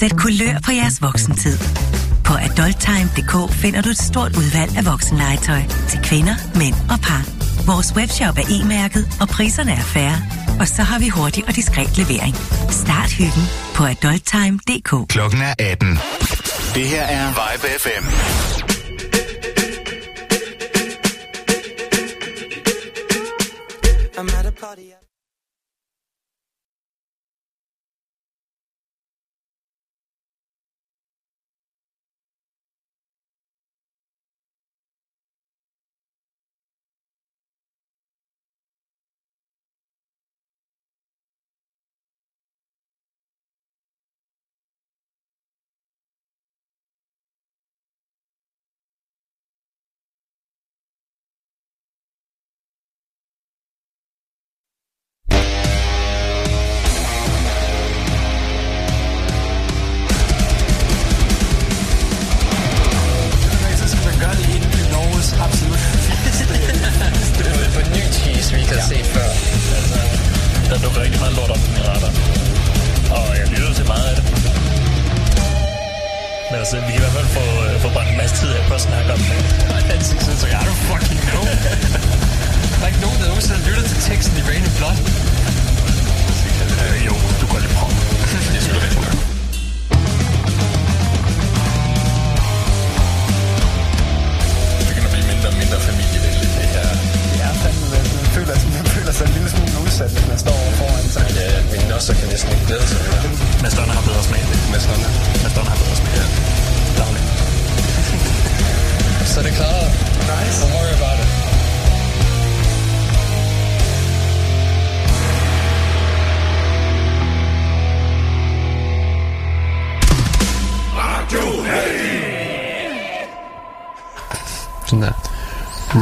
Sæt kulør på jeres voksentid. På adulttime.dk finder du et stort udvalg af voksenlegetøj til kvinder, mænd og par. Vores webshop er e-mærket, og priserne er færre. Og så har vi hurtig og diskret levering. Start hyggen på adulttime.dk. Klokken er 18. Det her er Vibe FM. I'm at a party.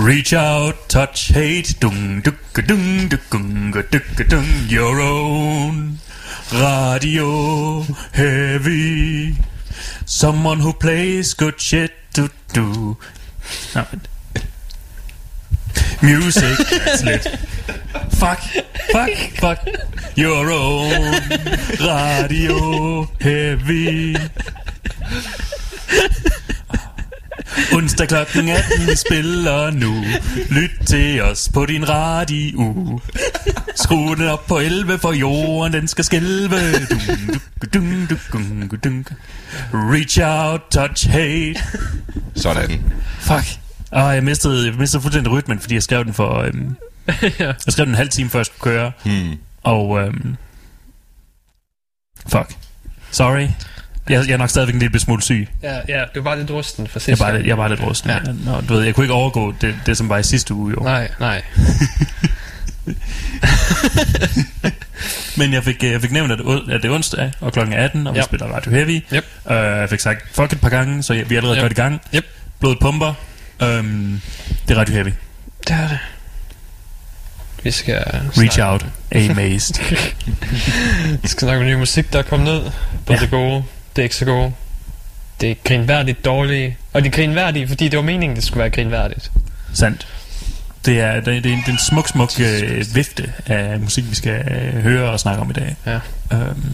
Reach out, touch hate, dung, duk, dung, duk, dung, duk, dung, your own radio heavy. Someone who plays good shit to do. No. Music, that's lit. Fuck, fuck, fuck. Your own radio heavy. Onsdag klokken 18, vi spiller nu. Lyt til os på din radio. Skru den op på 11, for jorden den skal skælve. Reach out, touch hate. Sådan. Fuck. Og jeg mistede, jeg mistede fuldstændig rytmen, fordi jeg skrev den for... Øhm, Jeg skrev den en halv time før jeg skulle køre. Hmm. Og... Øhm, fuck. Sorry. Jeg, jeg er nok stadigvæk en lille smule syg. Ja, ja, du var lidt rusten for Jeg sidste gang. lidt- jeg bare lidt rusten. Ja. Nå, du ved, jeg kunne ikke overgå det, det, som var i sidste uge, jo. Nej, nej. Men jeg fik, øh, jeg fik nævnt, at, det- at det er onsdag, og klokken er 18, og vi Yep. spiller Radio Heavy. Yep. Uh, jeg fik sagt fuck et par gange, så jeg, vi er allerede Yep. godt i gang. Yep. Blodet pumper. Um, det er Radio Heavy. Det er det. Vi skal Reach snakke- out. Amazed. Vi skal snakke om ny musik, der er kommet ned. Både Ja. det gode, det er ikke så gode. Det er grinværdigt dårlige. Og det er grinværdige, fordi det var meningen, det skulle være grinværdigt. Sandt. Det er, det, er, det er en, det er en smuk, smuk øh, vifte af musik, vi skal øh, høre og snakke om i dag. Ja. Øhm,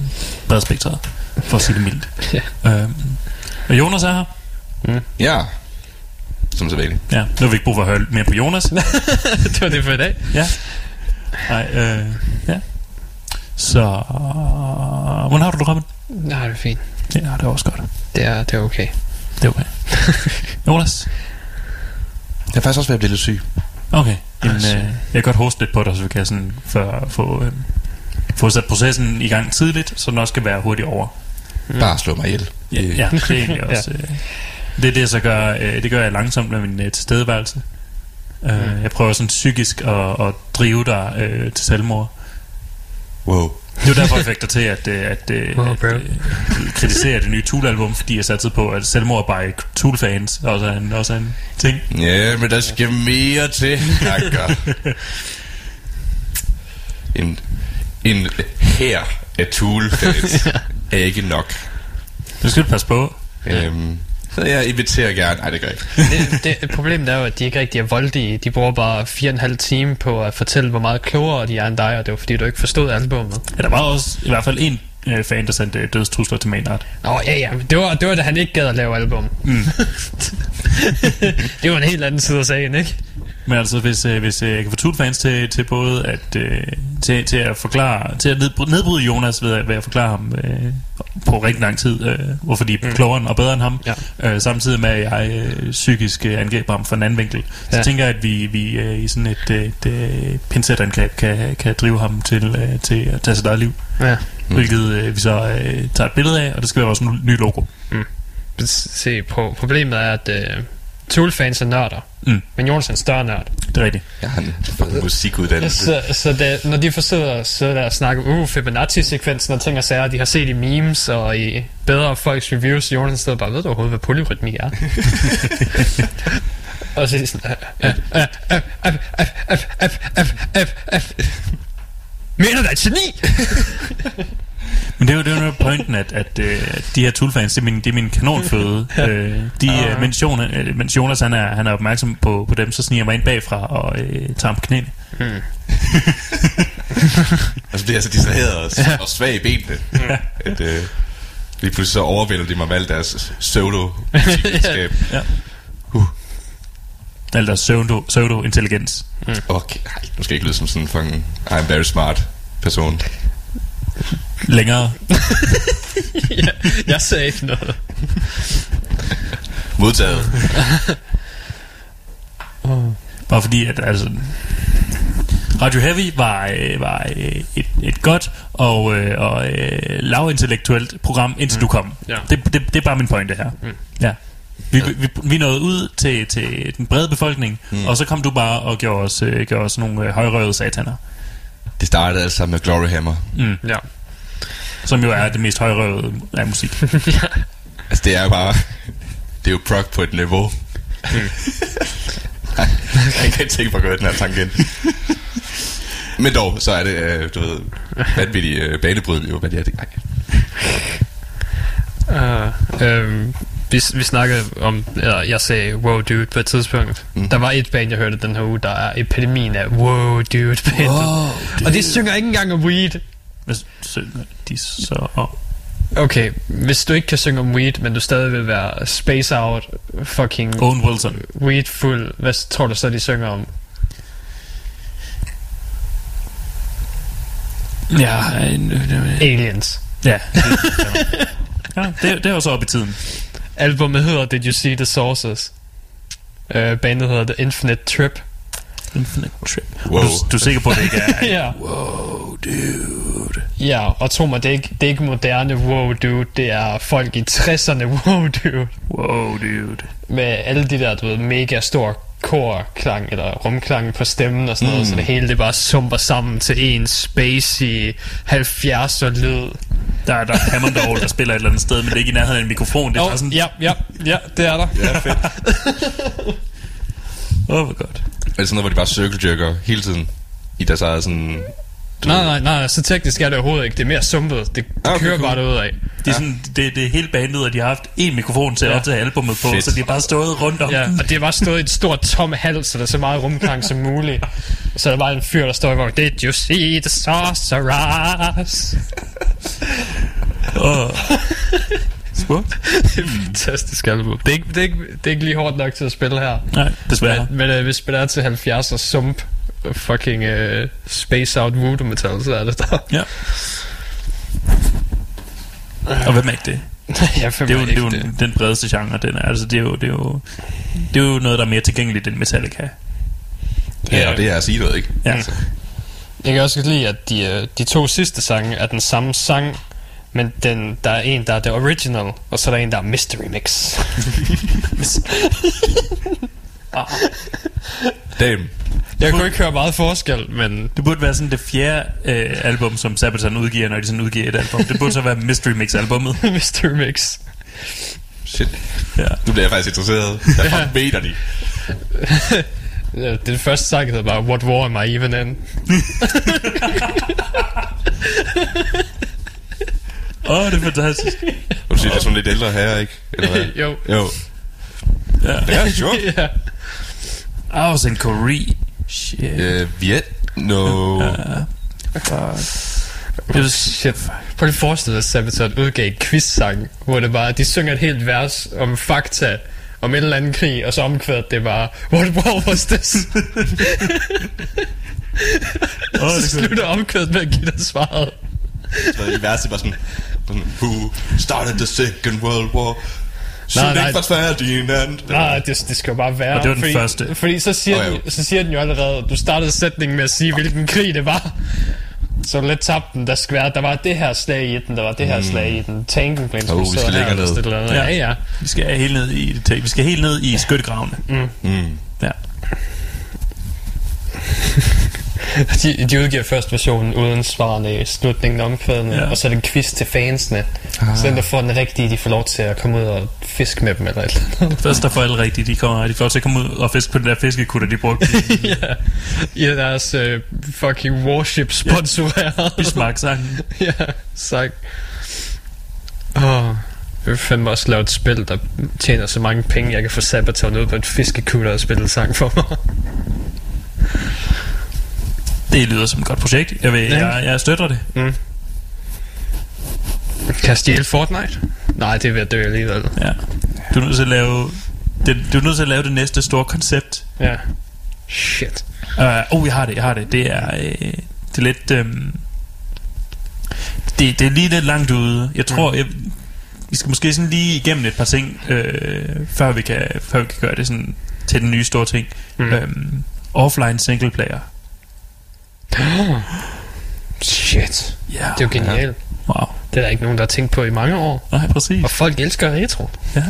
bred spektret, for at sige det mildt. Ja. Øhm, og Jonas er her. Ja. Som så vanligt. Ja, nu har vi ikke brug for at høre mere på Jonas. det var det for i dag. Ja. Nej, øh, ja. Så, hvordan har du det, Robin? Nej, det er fint. Ja, det er også godt. Det er, det er okay. Det er okay. Jonas? Jeg er faktisk også ved at blive lidt syg. Okay. Jamen, Altså. øh, jeg kan godt hoste lidt på dig, så vi kan sådan for, få, øh, få sat processen i gang tidligt, så den også skal være hurtigt over. Mm. Bare slå mig ihjel. Ja, ja det er egentlig også... Øh, det er det, jeg så gør, øh, det gør jeg langsomt med min øh, tilstedeværelse. Øh, Mm. Jeg prøver sådan psykisk at, at drive dig øh, til selvmord. Wow. Det er derfor, jeg fik dig til at, øh, at, øh, at bro. øh, kritisere det nye Tool-album, fordi jeg satte på, at selvmord bare Tool-fans også er en, også er en ting. Ja, men der skal mere til, Hakker. en, en her af Tool-fans er ikke nok. Du skal passe på. Øhm, så jeg inviterer gerne. Nej, det gør jeg ikke. det, det, problemet er jo, at de ikke rigtig er voldige. De bruger bare fire og en halv time på at fortælle, hvor meget klogere de er end dig, og det var fordi, du ikke forstod albumet. Ja, der var også i hvert fald en øh, fan, der sendte øh, dødstrusler til Maynard. Nå, ja, ja. Det var, det var da han ikke gad at lave album. Mm. det var en helt anden side af sagen, ikke? Men altså, hvis, øh, hvis øh, jeg kan få Tool-fans til, til både at, øh, til, til at forklare, til at nedbryde, Jonas ved at, ved at forklare ham øh, på rigtig lang tid, øh, hvorfor de er mm. klogere og bedre end ham, Ja. øh, samtidig med, at jeg øh, psykisk øh, angriber ham fra en anden vinkel, så Ja. tænker jeg, at vi, vi øh, i sådan et, øh, et øh, pincetangreb kan, kan drive ham til, øh, til at tage sit eget liv, Ja. mm. hvilket øh, vi så øh, tager et billede af, og det skal være vores ny logo. Se, på, problemet er, at uh, Tool-fans er nørder, mm. men Jonas er en større nørd. Det er rigtigt. Jeg har en musikuddannelse. Så, så det, når de forsøger så der og snakke om uh, Fibonacci-sekvensen og ting og sager, de har set i memes og i bedre folks reviews, Jonas sidder bare, ved du overhovedet, hvad polyrytmi er? og så er de sådan, mener du, at geni? Men det er jo, det er jo noget pointen, at, at, øh, at de her Tool-fans, det er min, det er min kanonføde. øh, de, øh, mens, Jonas, øh, mens Jonas han er, han er opmærksom på, på dem, så sniger jeg mig ind bagfra og øh, tager ham på knæene. Og så bliver jeg så distraheret og, ja. og svag i benene. At, øh, lige pludselig så overvælder de mig med alt deres pseudo musikvidenskab. Eller deres pseudo, pseudo-intelligens. Okay, ej, nu skal jeg ikke lyde som sådan en fucking I'm very smart person. Længere. Jeg sagde ikke noget. Modtaget. Bare fordi, at altså... Radio Heavy var, øh, var øh, et, et godt og, øh, og øh, lavintellektuelt program, indtil mm. du kom. Ja. Det, det, det er bare min pointe her. Mm. Ja. Vi, vi, vi nåede ud til, til den brede befolkning, mm. og så kom du bare og gjorde os, øh, gjorde os nogle øh, højrøvede sataner. Det startede alt sammen med Glory Hammer. Ja. Som jo er det mest højrøvede af musik. Altså, det er jo bare... Det er jo prog på et niveau. jeg kan ikke tænke på at gøre den her tangent. Men dog, så er det, øh, du ved, vanvittigt øh, banebrydende jo, hvad det er. Det. Uh, øhm, vi, vi snakkede om, eller jeg sagde wow dude på et tidspunkt. Mm. Der var et band, jeg hørte den her uge, der er epidemien af wow dude bandet. Wow, og de synger ikke engang om weed. Hvad synger de så om? Okay, hvis du ikke kan synge om weed, men du stadig vil være space out, fucking Owen Wilson. weed fuld, hvad tror du så, de synger om? Ja, en, Aliens. ja. ja det, det er jo så op i tiden. Albumet hedder Did You See The Sources? Uh, bandet hedder The Infinite Trip. Infinite Trip. Wow. Du, du er sikker på, at det ikke er... ja. Wow, dude. Ja, og tro mig, det er ikke, det er ikke moderne wow dude, det er folk i 60'erne wow dude. Wow, dude. Med alle de der, du ved, mega store korklang eller rumklang på stemmen og sådan noget, så det hele det bare sumper sammen til en spacey 70'er lyd. Der er der er Hammond Orgel, der spiller et eller andet sted, men det er ikke i nærheden af en mikrofon. Det er Oh, bare sådan... ja, ja, ja, det er der. Ja, fedt. Åh, oh, hvor godt. Er det sådan noget, hvor de bare circle jerker hele tiden? I deres eget sådan... Nej, nej, nej, så teknisk er det overhovedet ikke. Det er mere sumpet. Det Ah, okay, kører cool. bare derud af. Det er, sådan, det, det er hele bandet, og de har haft en mikrofon til at Ja. optage albumet på, Fedt. så de har bare stået rundt om Ja, den. og det er bare stået i et stort tom hals, så der er så meget rumklang som muligt. Så er der bare en fyr, der står i hvor Did you see the sorceress? Åh. Smukt. det er fantastisk album. Det er, ikke, det, er ikke, det er ikke lige hårdt nok til at spille her. Nej, desværre. Men, men øh, hvis det er til 70'er sump, fucking uh, space out voodoo metal, så er det der. Ja. Og hvem er ikke det? jeg Det er jo, det er jo den bredeste genre, den er. Altså, det er jo, det er jo, det er jo noget, der er mere tilgængeligt end Metallica. Ja, og det er at sige noget, ikke? Ja. Altså, Jeg kan også lide, at de, øh, de to sidste sange er den samme sang, men den, der er en, der er the original, og så er der en, der er mystery mix. damn. Jeg kunne ikke høre meget forskel, men Det burde være sådan det fjerde øh, album, som Sabaton udgiver, når de sådan udgiver et album. Det burde så være Mystery Mix-albummet. mystery mix. Shit. Ja. Nu bliver jeg faktisk interesseret. Hvad fuck mener de? Ja, Det første sang hedder bare, What War Am I Even In? Åh, oh, det er fantastisk. Du siger, det er sådan lidt ældre her, ikke? Eller hvad? jo. Jo. Ja. Ja, sure. ja. I was in Korea. Shit. Øh, Viet? No. Fuck. Det Shit. Prøv lige at forestille dig, at Sabaton udgav en quiz-sang, hvor det bare, de synger et helt vers om fakta, om en eller anden krig, og så omkvædet det bare, what war was this? Åh, så det slutter omkvædet med at give dig svaret. Så verset bare sådan, sådan, Who started the second world war? Nej, nej. Ferdinand. Nej, det, det skal jo bare være. Og det var den fordi, første. Fordi så siger, oh, jo. den, så siger den jo allerede, du startede sætningen med at sige, hvilken krig det var. Så lidt tabte den. Der, skal være, der var det her slag i den, der var det her slag i den. Tanken blev Oh, vi skal eller ned. eller andet. Ja, ja. Vi skal helt ned i det. Vi skal helt ned i skyttegravene. Mm. Ja. De, de udgiver først versionen uden svarene i slutningen af omkvædene, Ja. ja. og så er det en quiz til fansene. Ah. Så den, der får den rigtige, de får lov til at komme ud og fiske med dem eller et eller andet. Først der får alle rigtigt, de kommer, de får lov til at komme ud og fiske på den der fiskekutter, de brugte. ja. I deres uh, fucking warship sponsoreret. Bismarck-sangen. ja, sagt. Åh, jeg vil fandme også lave et spil, der tjener så mange penge, jeg kan få Sabaton ud på et fiskekutter og spille sang for mig. Det lyder som et godt projekt. Jeg, vil, Ja. jeg, jeg støtter det. Kan jeg stjæle Fortnite? Nej, det er ved at dø alligevel. Ja. Du er nødt til at lave det, du er nødt til at lave det næste store koncept. Ja. Shit. Uh, oh, jeg har det, jeg har det. Det er, uh, det er lidt... Um, det, det er lige lidt langt ude. Jeg tror, jeg, vi skal måske sådan lige igennem et par ting, øh, før, vi kan, før vi kan gøre det sådan til den nye store ting. Mm. Mm. Um, offline single player. Shit. Ja. Det er jo genialt. Wow. Det er der ikke nogen, der har tænkt på i mange år. Nej, præcis. Og folk elsker retro. Ja.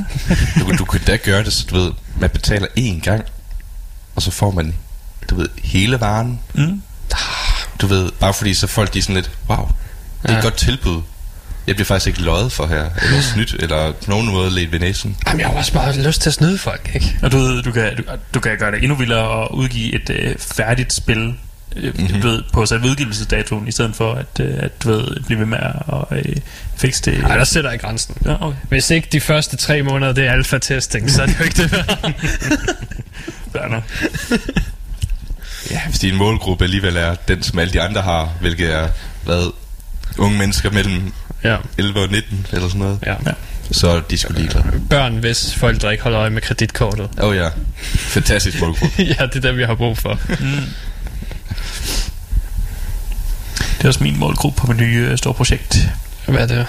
Du, du kan da gøre det, så du ved, man betaler én gang, og så får man, du ved, hele varen. Mm. Du ved, bare fordi så folk de er sådan lidt, wow, det er Ja. et godt tilbud. Jeg bliver faktisk ikke løjet for her, eller snydt, eller på nogen måde lidt ved næsen. Jamen, jeg har også bare lyst til at snyde folk, ikke? Og du, ved, du, kan, du, du kan gøre det endnu vildere og udgive et øh, færdigt spil mm-hmm. ved, på selve udgivelsesdatoen, i stedet for at, øh, at du ved, blive ved med at og, øh, fikse det. Nej, der sætter jeg grænsen. Ja, okay. Hvis ikke de første tre måneder, det er alfa-testing, så er det jo ikke det værd. Ja, hvis din målgruppe alligevel er den, som alle de andre har, hvilket er, hvad, unge mennesker mellem ja. 11 og 19, eller sådan noget, ja. Ja. så er de sgu ligeglade. Børn, hvis forældre ikke holder øje med kreditkortet. Åh oh, ja, fantastisk målgruppe. ja, det er det, vi har brug for. Det er også min målgruppe på mit nye øh, store projekt. Hvad er det?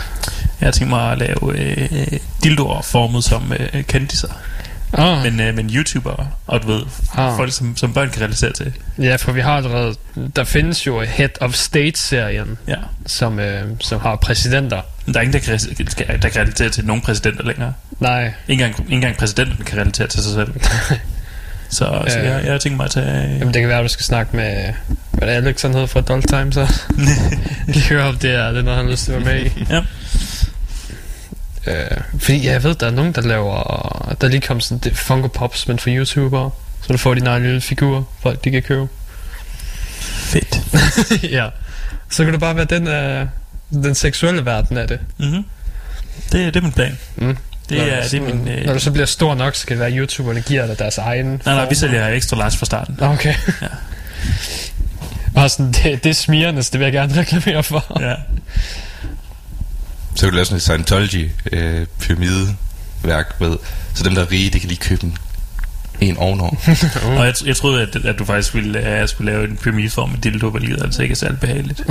Jeg har tænkt mig at lave øh, dildoer formet som øh, kendiser. Oh, Men, øh, men YouTubere, og du ved, Ah. folk som, som børn kan relatere til. ja, for vi har allerede... Der findes jo Head of State-serien, Ja. som, øh, som har præsidenter. Men der er ingen, der kan, der kan relatere til nogen præsidenter længere. Nej, engang, ikke engang præsidenten kan relatere til sig selv. så så Øh. jeg, jeg tænkt mig at tage... Jamen, det kan være, at du skal snakke med... Hvad er det, Alex, han hedder fra Adult Time, så? Lige høre om det er, det er noget, han har lyst til at være med i. Ja. Øh, fordi jeg ved, der er nogen, der laver... Der er lige kommet sådan det Funko Pops, men for YouTubere. Så du får dine egne lille figurer, folk de kan købe. Fedt. ja. Så kan det bare være den, øh, den seksuelle verden af det. Mm-hmm. Det, det er min plan. Mm. Det Når er, du det er min... Øh, Når du så bliver stor nok, så kan det være, at YouTuberne giver dig deres egen nej, nej, vi form. sælger ekstra large fra starten. Okay. Ja. Bare sådan, det, det er smirende, så det vil jeg gerne reklamere for. Ja. Så kan du lave sådan et Scientology-pyramideværk med, så dem, der er rige, de kan lige købe en, en ovenover. Og jeg, jeg troede, at, at du faktisk ville, at jeg skulle lave en pyramideform med dildo, hvilket altså ikke er særlig behageligt.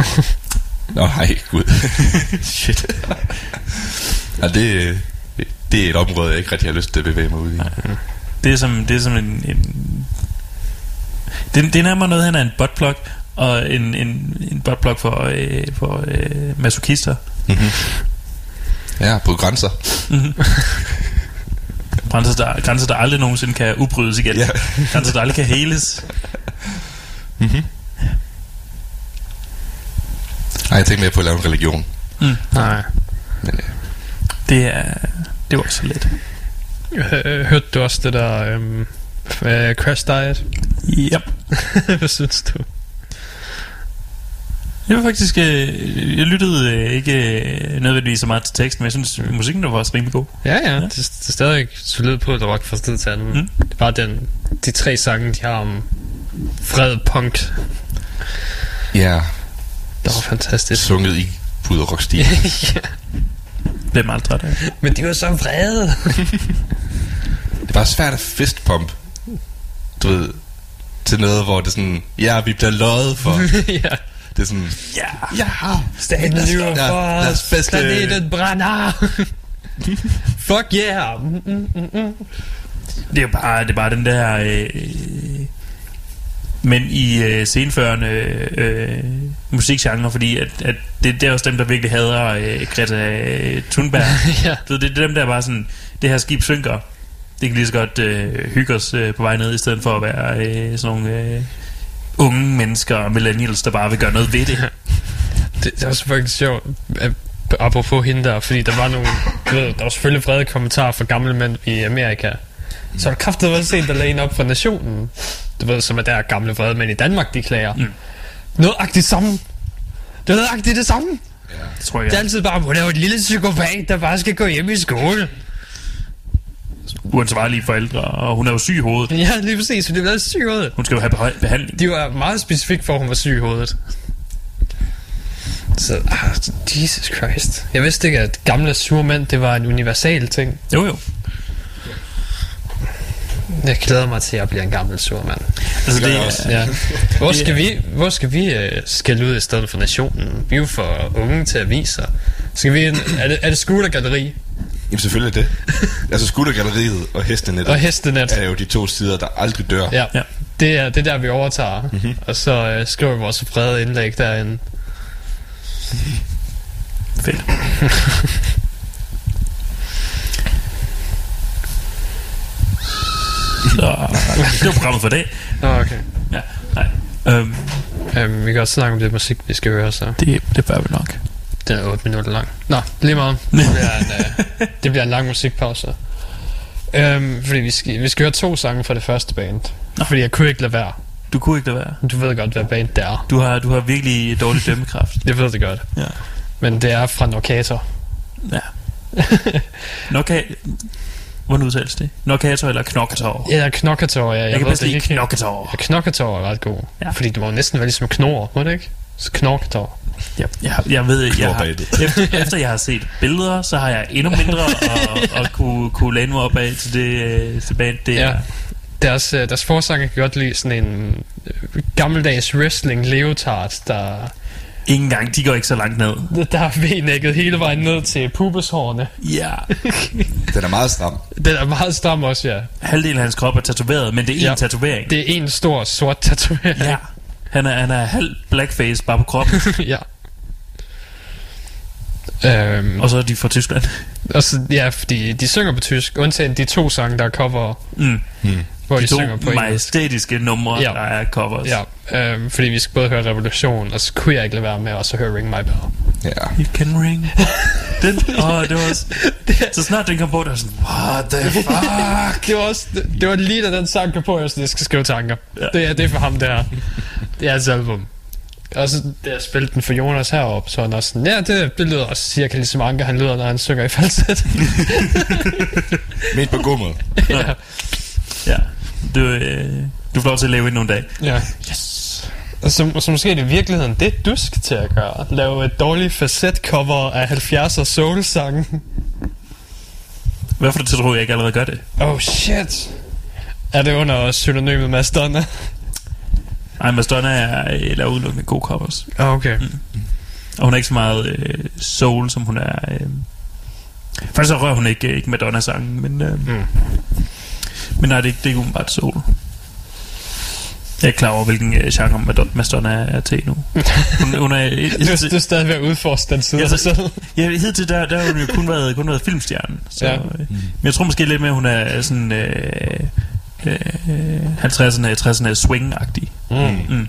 Nå, nej, gud. Shit. ja, det, det er et område, jeg ikke rigtig har lyst til at bevæge mig ud i. Det er som, det er som en... en det, det er nærmere noget, han er en buttplug, og en, en, en buttplug for, øh, for øh, masochister. Ja, på grænser. Grænser der, grænser, der aldrig nogensinde kan ubrydes igen. Ja. grænser, der aldrig kan heles. Nej, jeg tænkte mere på at lave en religion. Nej. Men, øh, Det er, det var så let. Øh, Hørte du også det der øhm, øh, Crash Diet? Yep. Hvad synes du? Jeg var faktisk... Øh, jeg lyttede øh, ikke øh, nødvendigvis så meget til teksten, men jeg synes, musikken der var også rimelig god. Ja, ja. Det, det er stadig solid på rock fra sted til anden. Mm. Det er bare den, de tre sange, de har om fred punk. ja, Det var fantastisk. Sunget i puderrockstil. Hvem aldrig det? Men de var så vrede. Det er bare svært at fistpump. Du ved, til noget, hvor det er sådan, ja, vi bliver løjet for. ja. Det er sådan, ja, ja. Staten os- lyver ja, for lad os. os feste. Planeten brænder. Fuck yeah. Mm, mm, mm, mm. Det er bare, det er bare den der... Øh, men i øh, senførende øh, musikgenre, fordi at, at det, det er også dem, der virkelig hader øh, Greta Thunberg. ja. Så det er dem, der er bare sådan, det her skib synker. Det kan lige så godt øh, hygge os øh, på vej ned, i stedet for at være øh, sådan nogle øh, unge mennesker og millennials, der bare vil gøre noget ved det. Det, det er også faktisk sjovt, at- apropos hende der, fordi der var nogle, ved, der var selvfølgelig vrede kommentarer fra gamle mænd i Amerika. Så har du kraftigt været set, der lagde en op fra nationen. Du ved, som er der gamle vrede mænd i Danmark, de klager. Mm. Noget samme. Det er noget det samme. Det tror jeg. Det er altid bare, hun er jo et lille psykopat, der bare skal gå hjem i skole. uansvarlige forældre, og hun er jo syg i hovedet. Ja, lige præcis, det er syg i hovedet. Hun skal jo have behandling. De var meget specifikt for, at hun var syg i hovedet. Så, ah, Jesus Christ. Jeg vidste ikke, at gamle sure mænd, det var en universal ting. Jo, jo. Jeg glæder mig til, at jeg bliver en gammel sur mand. Altså, det, også. Ja. Hvor skal vi, hvor skal vi skælde ud i stedet for nationen? Vi er jo for unge til aviser. Skal vi, en- er det, er det skutergalleri Jamen selvfølgelig er det. altså skuldergalleriet og hestenettet og hestenet? er jo de to sider, der aldrig dør. Ja, Ja. det er, det er der, vi overtager. Mm-hmm. Og så uh, skriver vi vores brede indlæg derinde. fedt. Så, det var programmet for i dag. Nå, okay. Ja, nej. Øhm, Um, vi kan også snakke om det musik, vi skal høre, så det, det bør vi nok. den er 8 minutter lang. Nå, lige meget. Det bliver en, uh, det bliver en lang musikpause. Um, fordi vi skal, vi skal høre to sange fra det første band. Fordi jeg kunne ikke lade være. Du kunne ikke lade være. Du ved godt, hvad band det er. Du har, du har virkelig dårlig dømmekraft. Jeg ved det godt. Ja. Men det er fra Norcator. ja. Noka... Hvordan udtales det? Nokator eller Knokkator? Ja, Knokkator, ja. Jeg, Jeg kan ved bedst lide ikke. Knokkator. Ja, Knokkator er ret god. Ja. Ja. Fordi det må næsten være ligesom knor, må det ikke? Så Knokkator. Jeg, jeg, jeg ved, jeg har, Knurbatet. efter, efter jeg har set billeder, så har jeg endnu mindre at, at kunne, kunne læne mig op af til det, øh, til band. Det Ja. er, Deres, øh, deres forsanger kan godt lide sådan en øh, gammeldags wrestling leotard, der, Ingen gang, de går ikke så langt ned. der er V-nækket hele vejen ned til pubeshårene. Ja. Den er meget stram. Den er meget stram også, ja. Halvdelen af hans krop er tatoveret, men det er en Ja. tatovering. Det er en stor sort tatovering. Ja. Han er, han er halv blackface bare på kroppen, ja. Øhm, og så er de fra Tyskland. og så, ja, fordi de synger på tysk, undtagen de to sange, der er cover, Mm. hvor de, De to synger på engelsk. majestætiske numre, Ja. der er covers. Ja, øhm, fordi vi skal både høre Revolution, og så kunne jeg ikke lade være med at så høre Ring My Bell. Ja. It can ring. Den, åh, det var også, så snart den kom på, der var sådan, what the fuck? det var, også, det, det var lige da den sang kom på, jeg sådan, jeg skal skrive tanker. Ja. Det, er, det er for ham der. Det er hans album. Og så da jeg spillede den for Jonas heroppe, så han også sådan, ja, det, det lyder også cirka ligesom Anker, han lyder, når han synger i falset. Midt på gummet. ja. Ja, du, øh, du får lov til at leve i nogle dage. ja. Yes. Så, så måske er det i virkeligheden det, du skal til at gøre. Lave et dårligt facet-cover af 70'er soul-sange. Hvorfor tror du, jeg ikke allerede gør det? Oh shit. Er det under synonymet Madonna? Ej, Madonna er, laver udelukkende gode covers. Ah, okay. Og hun er ikke så meget øh, soul, som hun er... Øh... Faktisk så rører hun ikke, ikke Madonna-sangen, men... Øh... Mm. Men nej, det er, ikke- det er ikke umiddelbart soul. Jeg er ikke klar over, hvilken øh, genre Madonna, Madonna er til nu. Hun, hun er... Du, du er stadig ved at udforske den side Ja, af dig så- selv. Ja, hidtil der, der har hun jo kun været, kun været filmstjerne. Så, Ja. øh, men jeg tror måske lidt mere, hun er sådan... Øh, øh, 50'erne, 60'erne swing-agtig. Mm. Mm.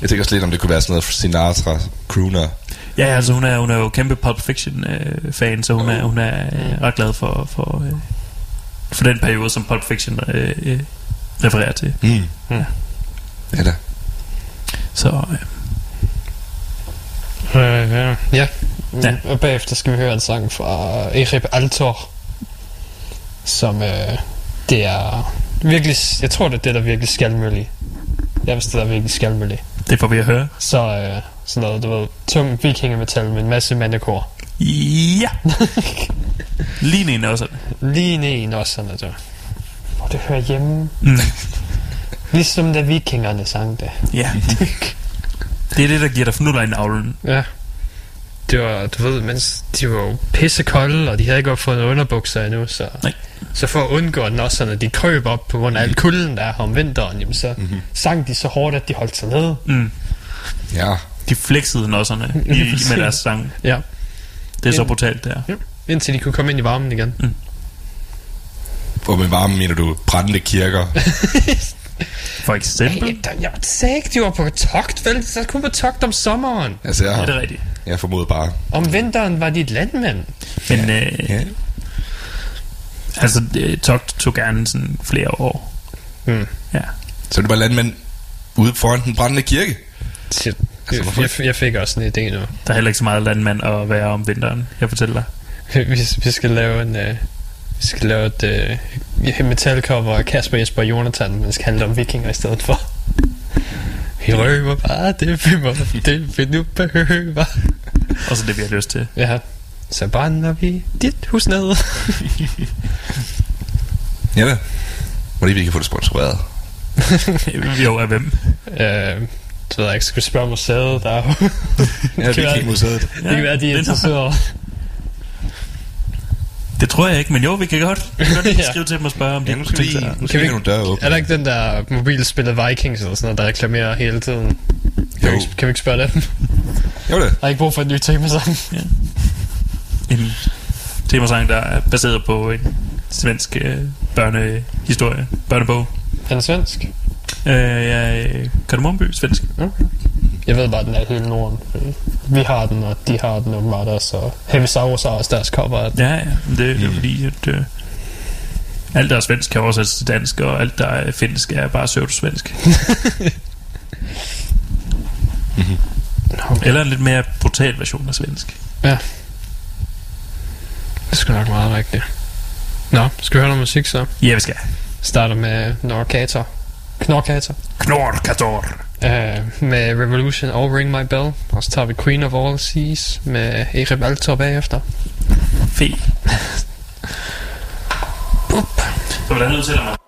Jeg tænker også lidt, om det kunne være sådan noget Sinatra, crooner. Ja, altså hun er, hun er jo kæmpe Pulp Fiction-fan, så hun er, hun er øh, ret glad for, for, øh, for den periode, som Pulp Fiction øh, øh, refererer til. Mm. Mm. Ja da. Så øh, Øh, ja. ja. Ja. ja. Og bagefter skal vi høre en sang fra Erip Altor, som øh, det er virkelig, jeg tror det er det, der er virkelig skalmøllig. Jeg vidste, det der er virkelig skalmøllig. Det får vi at høre. Så øh, sådan noget, du ved, tung vikingemetal med en masse mandekor. Ja. Lige en også. Lige ned i nosserne, du. Hvor det hører hjemme. Mm. Ligesom da vikingerne sang det. Ja. Det er det, der giver dig fnuller i navlen. Ja. Det var, du ved, mens de var jo pissekolde, og de havde ikke opfundet underbukser endnu, så, Nej. så for at undgå, at nosserne de krøb op på grund af al kulden, der er om vinteren, jamen så Mhm. mm-hmm. sang de så hårdt, at de holdt sig nede. Mm. Ja. De flexede nosserne i, med deres sang. Ja. Det er så brutalt, der. ja. Indtil de kunne komme ind i varmen igen. Og med varme mener du brændende kirker. For eksempel. Hey, der, jeg sagde ikke, de var på togt, vel? Så kun på togt om sommeren. Altså, jeg, Ja, det er rigtigt. jeg formoder bare. Om vinteren var de et landmand. Men øh, Ja. altså, det- togt tog gerne sådan flere år. Hmm. Ja. Så det bare landmænd ude foran den brændende kirke. Shit. Altså, hvorfor jeg, jeg fik også en idé nu. Der er heller ikke så meget landmand at være om vinteren, jeg fortæller dig. Vi, vi skal lave en... Uh, vi skal lave et uh, metalcover af Kasper Jesper og Jonathan, men det skal handle om vikinger i stedet for. Vi røver bare det, vi må, det vi nu behøver. Og så det, vi har lyst til. Ja, så brænder vi dit hus ned. Ja da. Må lige vi kan få det sponsoreret. jo, af hvem? uh, det ved jeg ikke, skal vi spørge museet, der er jo... Ja, kan være- Vikingmuseet. det kan være, de er interesserede. Det tror jeg ikke, men jo, vi kan godt, vi kan godt lige Ja. skrive til dem og spørge, om de Ja, nu skal vi, Kan skal vi vi nogle døre åbne. Er der ikke den der mobilspillet Vikings eller sådan noget, der reklamerer hele tiden? Kan, vi, kan vi ikke spørge dem? Jo da. Der er ikke brug for en ny temasang. En temasang, der er baseret på en svensk øh, børnehistorie, børnebog. Den er svensk. Øh, ja, øh, Kardemommeby, svensk. Okay. Jeg ved bare, at den er hele Norden. Vi har den, og de har den åbenbart også. Og Heavisaurus har også deres cover af den. Ja, ja, men det er jo fordi, at øh, alt der er svensk kan oversættes til dansk, og alt der er finsk er bare pseudo-svensk. Okay. Eller en lidt mere brutal version af svensk. Ja. Det skal nok meget rigtigt. Nå, skal vi høre noget musik så? Ja, vi skal. Starter med Norcator. Knorkator. Knorkator. Uh, med Revolution og Ring My Bell. Og så tager vi Queen of All Seas med Erik Valtor bagefter. Fe. Så hvordan udtaler man? Einer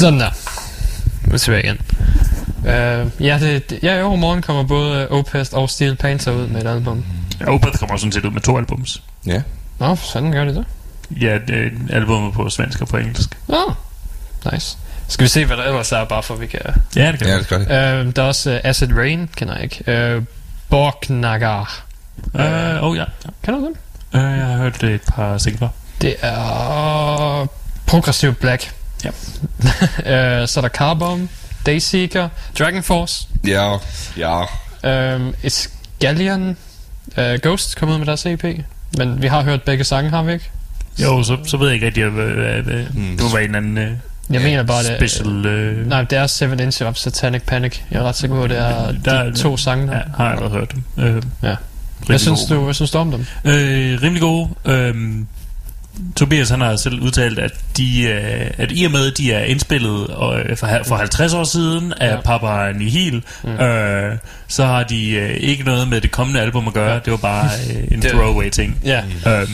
Sådan der. Nu er vi tilbage igen. Uh, ja, det, ja, i overmorgen kommer både uh, Opest og Steel Panther ud med et album. Ja, Opeth kommer sådan set ud med to albums. Ja. Nå, for sådan gør det det. Ja, det er albumet på svensk og på engelsk. Nå, nice. Skal vi se, hvad der ellers er, bare for at vi kan... Ja, det kan Ja, det det. Uh, der er også uh, Acid Rain, kender jeg ikke. Uh, Borgnagar. Øh, oh ja. Kender du dem? Øh, jeg har hørt et par singler. Det er progressiv black. Ja. uh, så er der Carbon, Dayseeker, Dragon Force, Ja, ja. um, Escallion, uh, Ghost kom ud med deres EP. Men vi har hørt begge sange, har vi ikke? Jo, så, så ved jeg ikke rigtig, hvad, hvad, hvad Hmm. det var en anden uh, Jeg mener bare, det special... Uh, Nej, det er Seven Inch of Satanic Panic. Jeg er ret sikker på, at det er Der- de to sange der. ja, har jeg allerede hørt dem. Uh, Ja. Hvad synes, du, hvad synes du om dem? Øh, rimelig gode. Øhm, Tobias han har selv udtalt, at, de, øh, at i og med, at de er indspillet øh, for, for 50 år siden af Ja. ja. Papa Nihil, mm. øh, så har de øh, ikke noget med det kommende album at gøre. Det var bare øh, en Det- throwaway ting. Ja. Øhm,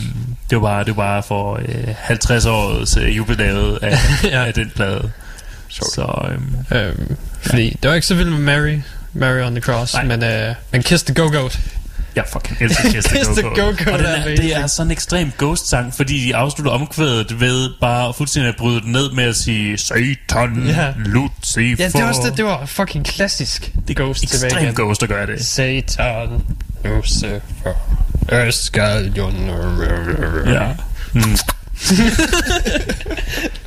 det var bare, det var bare for øh, 50 års øh, jubilæet af, Ja. ja. af den plade. Sjovt. Så øhm, Øhm, fordi det var ikke så vildt med Mary, Mary on the Cross, Nej. men, øh, men Kiss the Go-Goat. Jeg fucking elsker Kiss the Kiss the Go-Go. Go-Go Og den er det er sådan en ekstrem ghost-sang, fordi de afslutter omkvædet ved bare fuldstændig at bryde den ned med at sige Satan, Ja. Lucifer. Ja, det var, også det, det var fucking klassisk det er Ghost tilbage ekstrem igen. ghost at gøre det. Satan, Lucifer. Ja. Mm.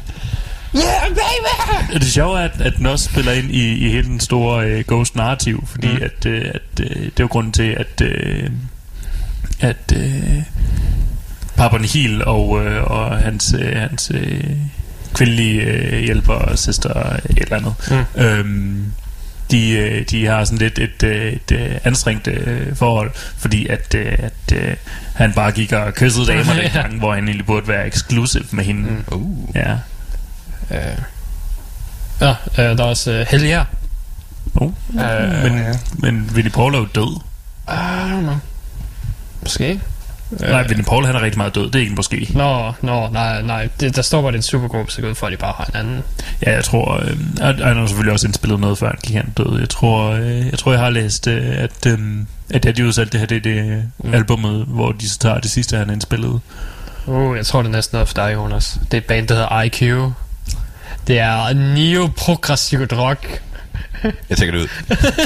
Yeah, baby! Det sjove er, at, at den også spiller ind i, i hele den store øh, Ghost-narrativ, fordi Mm. at, øh, at øh, det er jo grunden til, at, øh, at øh, Papa Nihil og, øh, og hans, øh, hans øh, kvindelige øh, hjælper, søster, et eller andet, Mm. øhm, de, øh, de har sådan lidt et, øh, et øh, anstrengt øh, forhold, fordi at, øh, at øh, han bare gik og kyssede damer Ja. dengang, hvor han egentlig burde være exclusive med hende. Mm. Uh. Ja. Øh, ja, øh, der er også uh, Hellier. Oh. Øh, men, men Vinnie Paul er jo død. I don't know. Måske. Øh. Nej, Vinnie Paul han er rigtig meget død. Det er ikke måske. Nå, nå, nej, nej. Det, der står bare, det en supergruppe, så går ud for, at de bare har en anden. Ja, jeg tror... Øh, han han har selvfølgelig også indspillet noget, før han gik hen død. Jeg tror, øh, jeg tror, jeg har læst, øh, at, øh, at det, de udsatte det her, det det Mm. albumet, hvor de så tager det sidste, han har indspillet. Uh, jeg tror, det er næsten noget for dig, Jonas. Det er et band, der hedder IQ. Det er neo-progressivt rock. Jeg tænker det ud.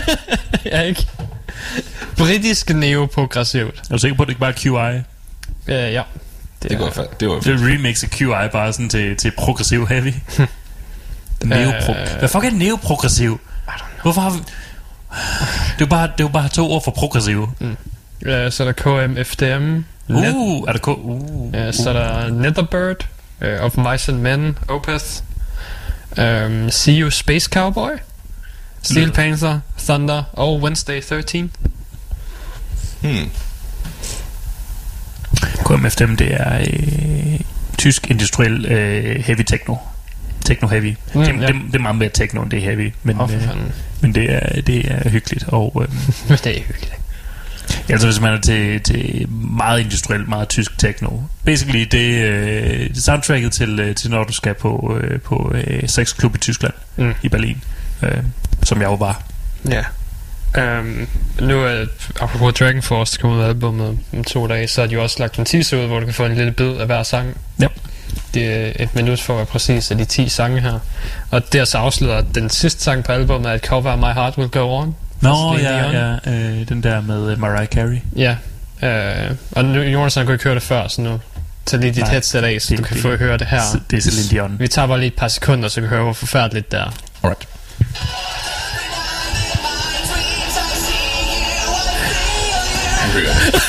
ja, ikke? Britisk neo-progressivt. Er du sikker på, at det ikke bare er QI? Uh, ja. Det går fa- det var Det er remix af QI, bare sådan til, til progressiv heavy. Neopro... Øh. Hvad fuck er neoprogressiv? Hvorfor har vi... Det er jo bare, det er jo bare to ord for progressiv. Uh, så er der KMFDM. Net, Uh, er der ko... Uh, uh, så er der Netherbird. Uh, of Mice and Men. Opeth. Um, See You Space Cowboy. Steel Lyder- Panther. Thunder. Og Wednesday 13. Hmm. KMF5, det er øh, tysk industriel øh, heavy techno. Techno heavy. Mm, Mm, det, ja. det, det er meget mere techno, end det er heavy. Men, for øh, men det, er, det er hyggeligt. Og øh, det er hyggeligt. Altså hvis man er til, til meget industriel, meget tysk techno. Basically det øh, soundtracket til, øh, til når du skal på, øh, på øh, sexklub i Tyskland, Mm. i Berlin. Øh, som jeg jo var. Ja. Um, nu er, apropos Dragon Force kommer ud af albumet om to dage, så har de også lagt en teaser ud, hvor du kan få en lille bid af hver sang. Ja. Det er et minut for at være præcis af de 10 sange her. Og det er så afsløret, at den sidste sang på albumet er et cover af My Heart Will Go On. Nå, Dion. ja, ja øh, den der med øh, Mariah Carey. Ja. Uh, og nu, Jonas han kunne ikke høre det før, så nu tag lige dit Nej, headset af, så det- du kan det- få høre det her. Det er Celine Dion. Vi tager bare lige et par sekunder, så du kan høre, hvor forfærdeligt det er. Alright. Nu hører.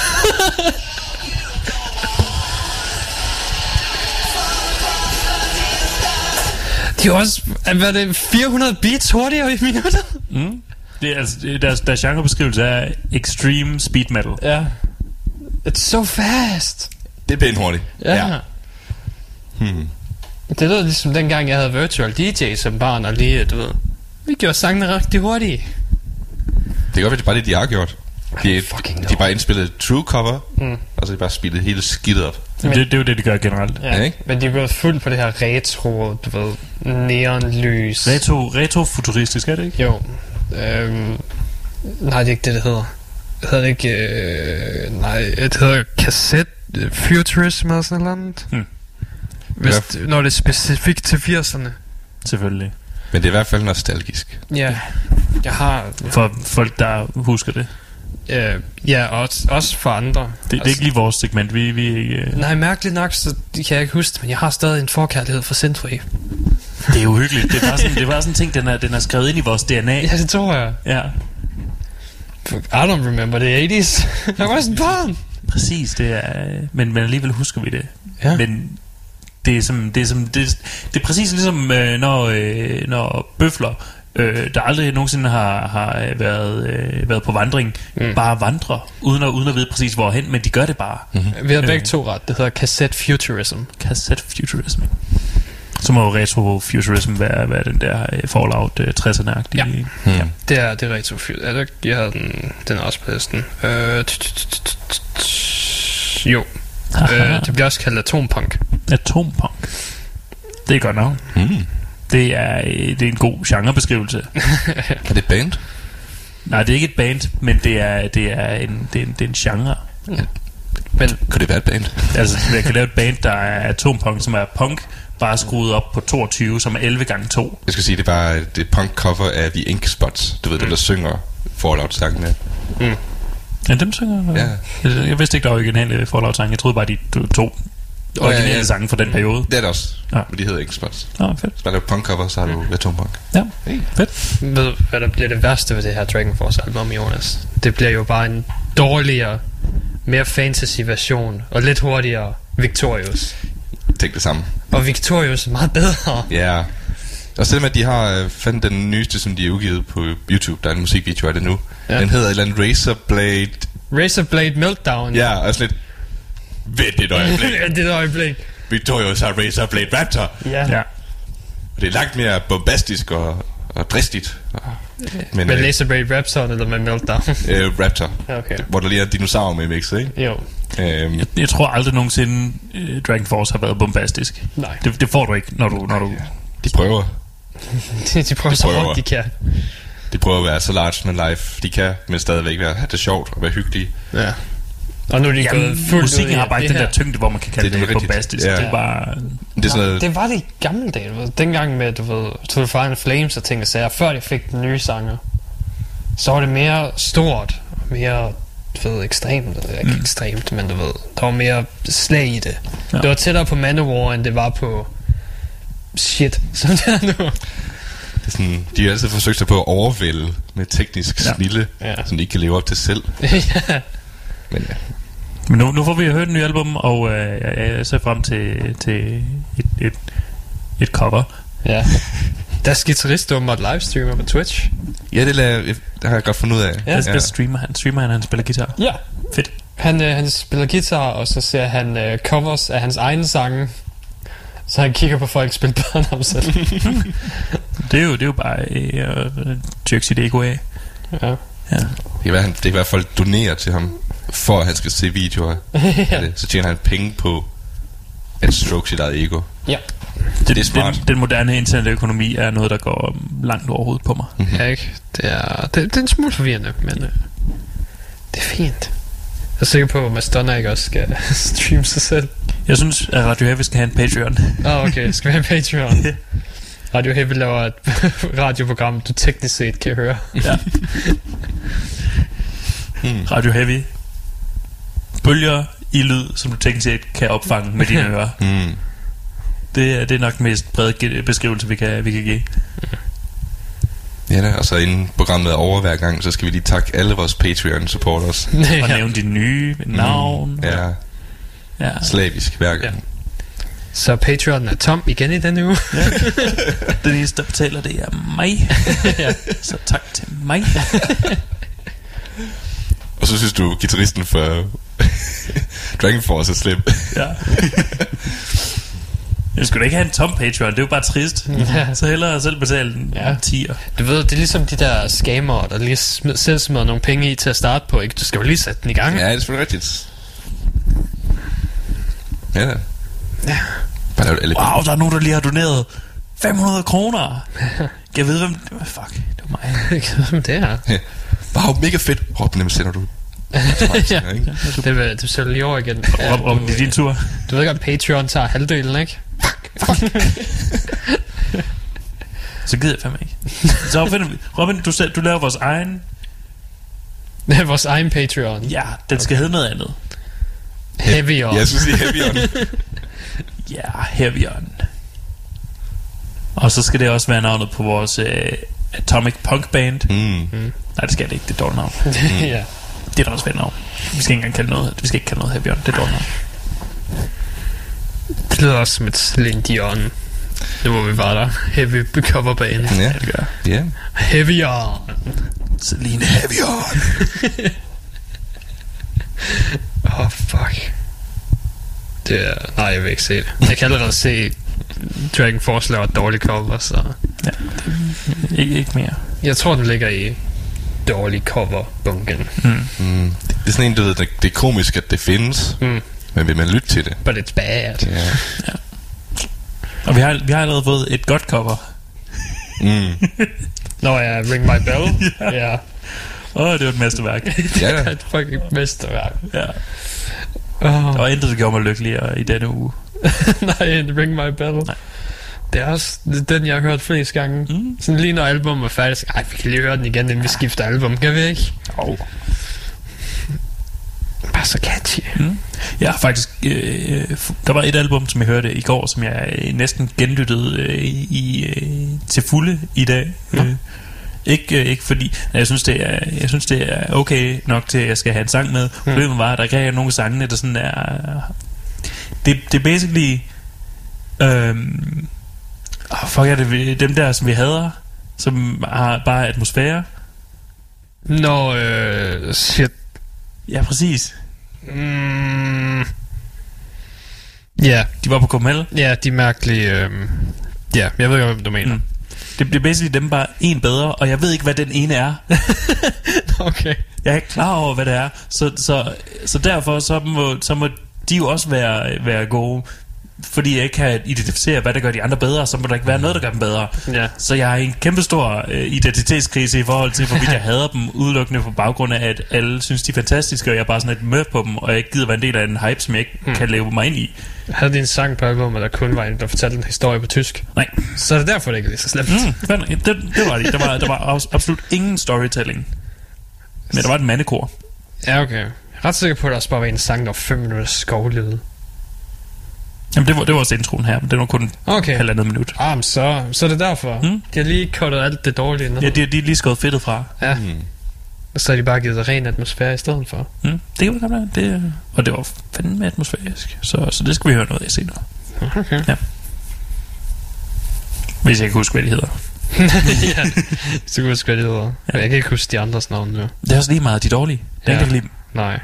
De er også, hvad er det, 400 beats hurtigere i minuttet? Mm. Det er, altså, det er deres, deres genrebeskrivelse er extreme speed metal. Ja. It's so fast. Det er pænt hurtigt. Ja. ja. Hmm. Det lød ligesom dengang, jeg havde virtual DJ som barn, og lige, du ved, vi gjorde sangene rigtig hurtige. Det kan godt være, det er bare det, de har gjort. De, fucking de har bare indspillet true cover, Mm. og så har de bare spillet hele skidtet op. Men, det, det er jo det, de gør generelt. Ja, Ja, ikke? men de er blevet fuldt på det her retro, du ved, neonlys. Retro, retrofuturistisk, er det ikke? Jo. Øhm, nej, det er ikke det, det hedder. Det hedder det ikke... Øh, nej, det hedder cassette øh, futurism eller sådan noget. Hmm. Hvis, Ja. det, når det er specifikt til 80'erne. Selvfølgelig. Men det er i hvert fald nostalgisk. Ja, jeg har... For folk, der husker det. Øh, ja, og også, også for andre. Det, det er ikke lige vores segment. Vi, vi er ikke... øh, Nej, mærkeligt nok, så kan jeg ikke huske det, men jeg har stadig en forkærlighed for Synthwave. Det er uhyggeligt. Det er bare sådan, det er bare sådan en ting, den er, den er skrevet ind i vores DNA. Ja, det tror jeg. Ja, I don't remember the 80s. Jeg var sådan et barn. præcis. Det er, men, men alligevel husker vi det. Ja. Men det er, som, det, er som, det, det er præcis ligesom, øh, når, øh, når bøfler, øh, der aldrig nogensinde har, har øh, været, øh, været på vandring, mm. bare vandrer, uden at, uden at vide præcis hvorhen, men de gør det bare. Mm-hmm. Vi har begge to ret. Det hedder cassette futurism. Cassette futurism. Så må jo retrofuturism være, være den der øh, Fallout øh, 60'erne-agtige. Ja. Hmm. Det er, det er ikke? jeg havde den, den også på listen. Øh, jo. Øh, det bliver også kaldt atompunk. Atompunk. Det er et godt navn. Hmm. Det er, øh, det er en god genrebeskrivelse. Er det band? Nej, det er ikke et band, men det er, det er, en, det er, en, det er en genre. Men Kunne det være et band? Altså, jeg kan lave et band, der er atompunk, som er punk, bare skruet op på 22, som er 11 gange 2. Jeg skal sige, det er bare det er punk cover af The Ink Spots. Du ved, dem der synger Fallout-sangene. Ja, dem synger Ja. jeg, jeg vidste ikke, der var originale Fallout-sange. Jeg troede bare, de to- to ja, originale ja. sange fra den periode. Det er det også. Ja. Men de hedder Ink Spots. Nå, fedt. Hvis man laver punk cover, så har du atompunk. Ja, Hey. fedt. ved hvad der bliver det værste ved det her Dragon Force album, Jonas? Det bliver jo bare en dårligere, mere fantasy version, og lidt hurtigere Victorious. Tænk det samme. Og Victorious er meget bedre. Ja. Og selvom at de har øh, fandt den nyeste, som de har udgivet på YouTube, der er en musikvideo af det nu. Ja. Den hedder et eller andet Razorblade. Razorblade Meltdown. Ja, og sådan lidt... Ved det et øjeblik. Er et øjeblik. Victorious har Razorblade Raptor. Ja. Ja. Og det er langt mere bombastisk og, og dristigt. Men Med øh, Razorblade Raptor eller med Meltdown? øh, Raptor. Ja, okay. Hvor der lige er en dinosaur med i mixet, ikke? Jo. Øhm, Jeg, jeg tror aldrig nogensinde, uh, Dragon Force har været bombastisk. Nej. Det, det får du ikke, når du... Når du de prøver. De, de prøver så prøver. hårdt, de kan. De prøver at være så large men life de kan, men stadigvæk være, have det sjovt og være hyggelige. Ja. Og nu er de Jamen, gået fuldt musikken ud i, har bare ikke den her- der tyngde, hvor man kan kalde Det er det, det bombastisk. Ja. Det er bare... Det er sådan noget, Det var det i gamle dage, du ved. Dengang med, du ved, To the Final Flames og ting og sager, før de fik den nye sanger. Så var det mere stort, og mere, du ved, ekstremt. Eller Ikke ekstremt, men du ved, der var mere slag i det. Ja. Det var tættere på Manowar, end det var på shit, som det er nu. det er sådan, de har altid forsøgt sig på at overvælde med teknisk Ja. snille, Ja. ja. som de ikke kan leve op til selv. ja. Men ja, Men nu, nu får vi hørt den nye album, og øh, jeg, jeg ser frem til, til et, et, et cover. ja. Deres guitarist åbenbart livestreamer på Twitch. ja det, lader, det har jeg godt fundet ud af. Ja. Hvad streamer han? Streamer han, han spiller guitar? Ja. Fedt. Han, øh, han spiller guitar, og så ser han øh, covers af hans egne sange. Så han kigger på folk spille bedre end ham selv. Det er jo, det er jo bare øh, øh, tyrke sit ego af. ja. Ja. Det kan, være, han, det kan være, at folk donerer til ham, for at han skal se videoer det. Så tjener han penge på at stroke sit eget ego. ja. Det, det er smart. Den, den moderne internetøkonomi er noget, der går langt over hovedet på mig. Ja, ikke? Det er, det, det er en smule forvirrende, men øh, det er fint. Jeg er sikker på, at Madonna ikke også skal streame sig selv. Jeg synes, at Radio Heavy skal have en Patreon. Åh, oh, okay. Skal vi have en Patreon? Radio Heavy laver et radioprogram, du teknisk set kan høre. Ja. Radio Heavy. Bølger i lyd, som du teknisk set kan opfange med dine ører. Mm. Det, er- det er nok den mest brede beskrivelse, vi kan, vi kan give. Ja, da, og så inden programmet er over hver gang, så skal vi lige takke alle vores Patreon-supporters. Og ja. nævne de nye navn. Mm. Ja, ja. slavisk hver gang. Så Patreon er tom igen i denne uge. Den eneste, der betaler, det er mig. ja. Så tak til mig. Og så synes du, gitarristen for Dragon Force er slem. Ja. Jeg skulle da ikke have en tom Patreon, det er jo bare trist. Ja. Så hellere selv betale en Ja. ja. 10'er. Du ved, det er ligesom de der scammer, der lige smed, selv smider nogle penge i til at starte på, ikke? Du skal jo lige sætte den i gang. Ja, det er selvfølgelig rigtigt. Ja, da. Ja. Bare lave alle Wow, der er nogen, der lige har doneret 500 kroner. Jeg ved, hvem... Fuck, det var mig. Hvem det er? Wow, mega fedt. Robin, dem sender du. Ja. ikke? Det vil du sælger i år igen. Rob, Rob, det er din tur. Du ved godt, Patreon tager halvdelen, ikke? Så gider jeg fandme ikke. Så Robin, Robin du, selv, du laver vores egen... Det er vores egen Patreon. Ja, den skal hedde noget andet. Heavy on. Ja, jeg synes, det er heavy on. Ja, Heavy On. Og så skal det også være navnet på vores øh, Atomic Punk Band. Mm. Nej, det skal det ikke. Det er dårligt navn. ja. Det er da også fedt navn. Vi skal ikke engang kalde noget. Vi skal ikke kalde noget Heavy On. Det er dårligt navn. Det lyder også som et Celine Dion. Det må vi bare der. Heavy coverbane. Ja, det gør. Ja. Heavy on. Celine Heavy On. Åh, oh, fuck. Det er... Nej, jeg vil ikke se det. Jeg kan allerede se Dragon Force laver et dårligt cover, så... Ja, det, ikke, ikke mere. Jeg tror, den ligger i dårlig cover-bunken. Mm. Det er sådan en, du ved, det, det er komisk, at det findes. Mm. Men vil man lytte til det? But it's bad. Ja. Og vi har, vi har allerede fået et godt cover. Mm. Nå ja, Ring My Bell. ja. Åh, oh, det var et mesterværk. Ja, Det er ja. et fucking mesterværk. ja. Oh. Der var intet, der gjorde mig lykkeligere i denne uge. Nej, Ring My Bell. Nej. Det er også den, jeg har hørt flest gange. Mm. Sådan lige når albumet er færdigt, så, ej, vi kan lige høre den igen, inden vi skifter album, kan vi ikke? Oh. Bare så catchy. Mm. Jeg har faktisk... Øh, f- der var et album, som jeg hørte i går, som jeg øh, næsten genlyttede øh, i, øh, til fulde i dag. Øh, ikke, øh, ikke fordi... Jeg synes, det er, jeg synes, det er okay nok til, at jeg skal have en sang med. Problemet var, at der ikke er nogen af sangene, der sådan er... Det, det er basically... Øhm, oh, fuck er det dem der, som vi hader, som har bare atmosfære. Nå, øh, shit. Ja, præcis. Mm. Ja, De var på KML. ja, de er mærkelige... Øh, ja, jeg ved ikke, hvad du mener. Mm. Det bliver basically dem bare en bedre, og jeg ved ikke, hvad den ene er. okay. Jeg er ikke klar over, hvad det er. Så, så, så derfor så må, så må de jo også være, være gode. Fordi jeg ikke kan identificere, hvad der gør de andre bedre, så må der ikke være noget, der gør dem bedre. Ja. Så jeg er i en kæmpe stor øh, identitetskrise i forhold til, hvorvidt jeg hader dem, udelukkende på baggrund af, at alle synes, de er fantastiske, og jeg er bare sådan et mør på dem, og jeg ikke gider være en del af en hype, som jeg ikke mm. kan leve mig ind i. Havde de en sang på albumet, der kun var en, der fortalte en historie på tysk? Nej. Så er det derfor, det ikke er lige så slemt. Mm, det, det var det. Der var, der var abs- absolut ingen storytelling. Men der var et mandekor. Ja, okay. Jeg er ret sikker på, at der også bare var en sang, der var 5 minutter skovlyd. Jamen, det var, det var også introen her, men det var kun Okay. halvandet minut. Ah, men så, så er det derfor. Mm. De har lige kottet alt det dårlige ned. Ja, de, de er lige skåret fedtet fra. ja. Mm. Og så har de bare givet det ren atmosfære i stedet for. Mm, det kan man. Det, og det var fandme atmosfærisk. Så, så det skal vi høre noget af senere. Okay. Ja. Hvis jeg kan huske, hvad de hedder. ja, så kunne jeg sgu det hedder. Ja. Jeg kan ikke huske de andres navn nu. Det er også lige meget de dårlige. Den Ja. kan lide. Nej.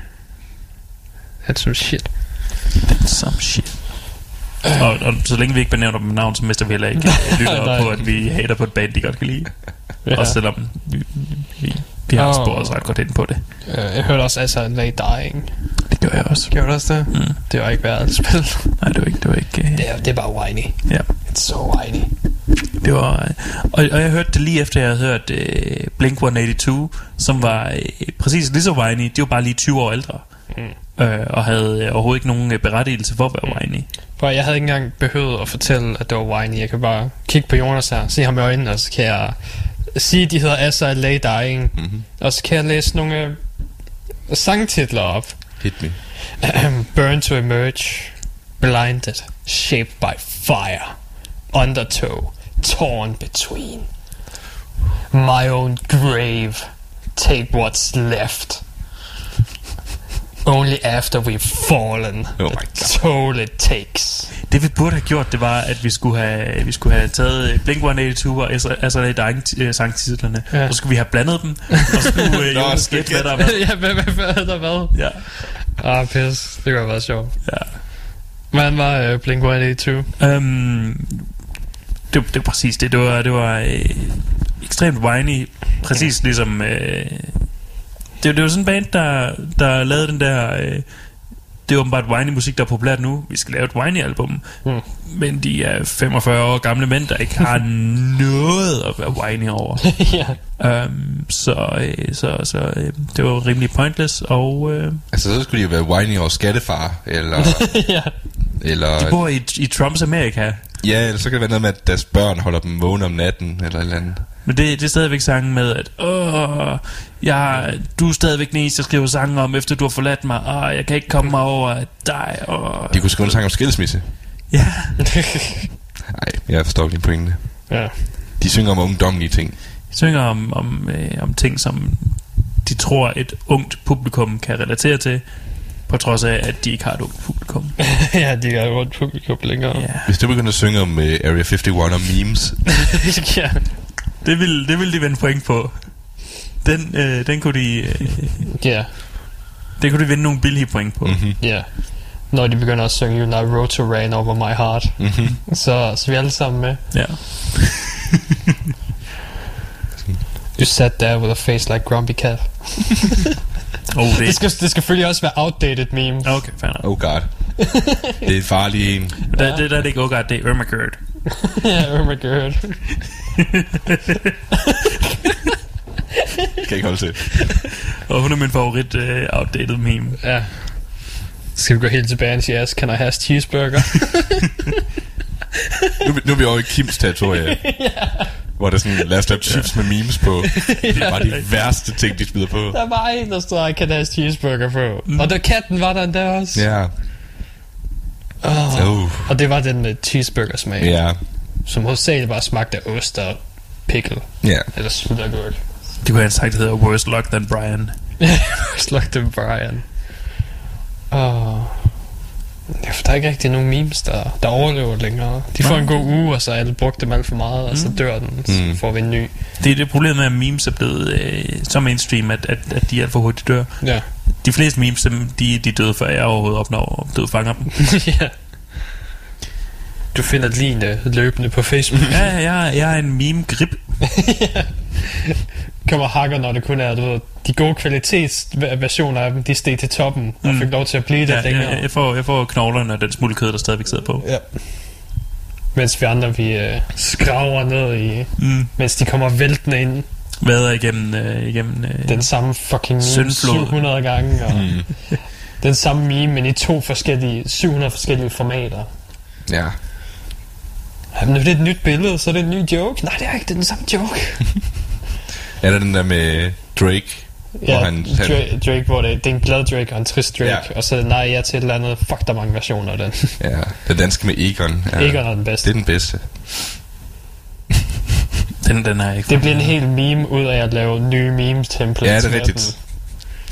That's some shit. Den some shit. Og, og, så længe vi ikke benævner dem med navn, så mister vi heller ikke lytter på, at vi hater på et band, de godt kan lide. Ja. Også selvom vi, vi, vi har oh. sporet os ret godt ind på det. Uh, jeg hørte også altså Lay Dying. Det gør jeg også. Gjorde du også det? Mm. Det var ikke værd at spille. Nej, det var ikke... Det var ikke øh, det, er, det er bare whiny. ja. It's so whiny. Det var, øh, og, og jeg hørte det lige efter, jeg havde hørt øh, Blink-182, som var øh, præcis lige så whiny. De var bare lige 20 år ældre. Mm. Øh, og havde øh, overhovedet ikke nogen øh, berettigelse for at være whiny. For jeg havde ikke engang behøvet at fortælle, at det var whiny. Jeg kan bare kigge på Jonas her, se ham i øjnene, og så kan jeg sige, at de hedder Asa Lay Dying. Mm-hmm. Og så kan jeg læse nogle øh, sangtitler op. Hit me. Burn to emerge, blinded, shaped by fire, undertow, torn between. My own grave, take what's left. Only after we've fallen, Oh my God. it takes. Det vi burde have gjort, det var, at vi skulle have, vi skulle have taget øh, Blink-182 og altså Lay Dying øh, sangtitlerne, Ja. ja. og så skulle vi have blandet dem, og så skulle øh, Jonas gætte, hvad der var. ja, hvad, hvad, hvad er der hvad? Ja, Ah, pis. Det kunne have været sjovt. ja. Hvordan var uh, Blink-182? Um, det, det var præcis det. Det var, det var øh, ekstremt whiny. Præcis ligesom... Øh, det, det var sådan en band, der, der lavede den der... Øh, det er åbenbart whiny-musik, der er populært nu. Vi skal lave et whiny-album. Mm. Men de er 45 år gamle mænd, der ikke har noget at være whiny over. ja. um, så øh, så, så øh, det var rimelig pointless, og øh, Altså, så skulle de jo være whiny over skattefar, eller... ja. eller de bor i, i Trumps Amerika. Ja, eller så kan det være noget med, at deres børn holder dem vågne om natten, eller et eller andet. Men det, det er stadigvæk sangen med, at Åh, jeg, du er stadigvæk den eneste, jeg skriver sange om, efter du har forladt mig. Åh, jeg kan ikke komme mig over dig. Og... De kunne skrive en sang om skilsmisse. Ja, Nej, jeg forstår ikke din pointe. ja. De synger om ungdomlige ting. de synger om, om, øh, om ting, som de tror, et ungt publikum kan relatere til, på trods af, at de ikke har et ungt publikum. ja, de er rundt publikum længere. Ja. Hvis du begynder at synge om uh, Area 51 og memes, ja. Det vil, det vil de vinde point på. Den, øh, den kunne de, øh, Ja. det kunne de vinde nogle billige point på. mm-hmm. Ja. Når de begynder at synge You Know Road to Rain Over My Heart. Mm-hmm. Så, så er vi alle sammen med. Ja. You sat there with a face like Grumpy Cat. Oh, Det det, skal, det skal selvfølgelig også være outdated meme. okay, fair nok. Oh god. det er en farlig en. Der, det, der er det ikke, oh god, det er Irma Gerd. Ja, my god. Kan ikke holde til. Og hun er min favorit uh, outdated meme. Ja. Skal vi gå helt tilbage og sige, yes, can I have cheeseburger? Nu, nu er vi over i Kims territorie. Hvor der er sådan, lad os lave chips med memes på. Det er bare de værste ting, de smider på. der var en, der stod, I can have cheeseburger på. Mm. Og der katten var der endda også. Ja. Oh. Uh. Og det var den med cheeseburger smag. Ja. Som hovedsageligt bare smagte af ost og pickle. Ja. Eller sylteragurk. Det kunne have en sagt, der hedder Worst Luck Than Brian. Slugte dem Brian. Og... Ja, for der er ikke rigtig nogen memes, der, der overlever længere. De får Nej. en god uge, og så har alle brugt dem alt for meget, og så dør den, så Mm. får vi en ny. Det er det problem med, at memes er blevet øh, så mainstream, at, at, at de alt for hurtigt dør. Ja. De fleste memes, dem, de, de er døde, før jeg overhovedet opnår at døde fanger dem. ja. Du finder line løbende på Facebook. ja, jeg, jeg er en meme-grip. Kommer hacker, når det kun er, du ved, de gode kvalitetsversioner af dem, de steg til toppen, og Mm. fik lov til at blive det Ja, længere. jeg, jeg, får, jeg får knoglerne og den smule kød, der stadigvæk sidder på. Ja. Mens vi andre, vi øh, skraver ned i, Mm. mens de kommer væltende ind. Vader igennem, øh, igennem øh, Den samme fucking meme Syndflod. 700 gange, og Mm. den samme meme, men i to forskellige, 700 forskellige formater. Ja. Jamen, det er et nyt billede, så er det en ny joke. Nej, det er ikke, det er den samme joke. Er der den der med Drake? Ja, Hvor han- Drake, Drake, hvor det, det er en glad Drake og en trist Drake, Ja. og så nej, jeg til et eller andet. Fuck, der er mange versioner af den. Ja. Den danske med Egon. Ja. Egon er den bedste. Det er den bedste. den, den er ikke Det bliver en hel meme ud af at lave nye meme-templates. Ja, det er rigtigt.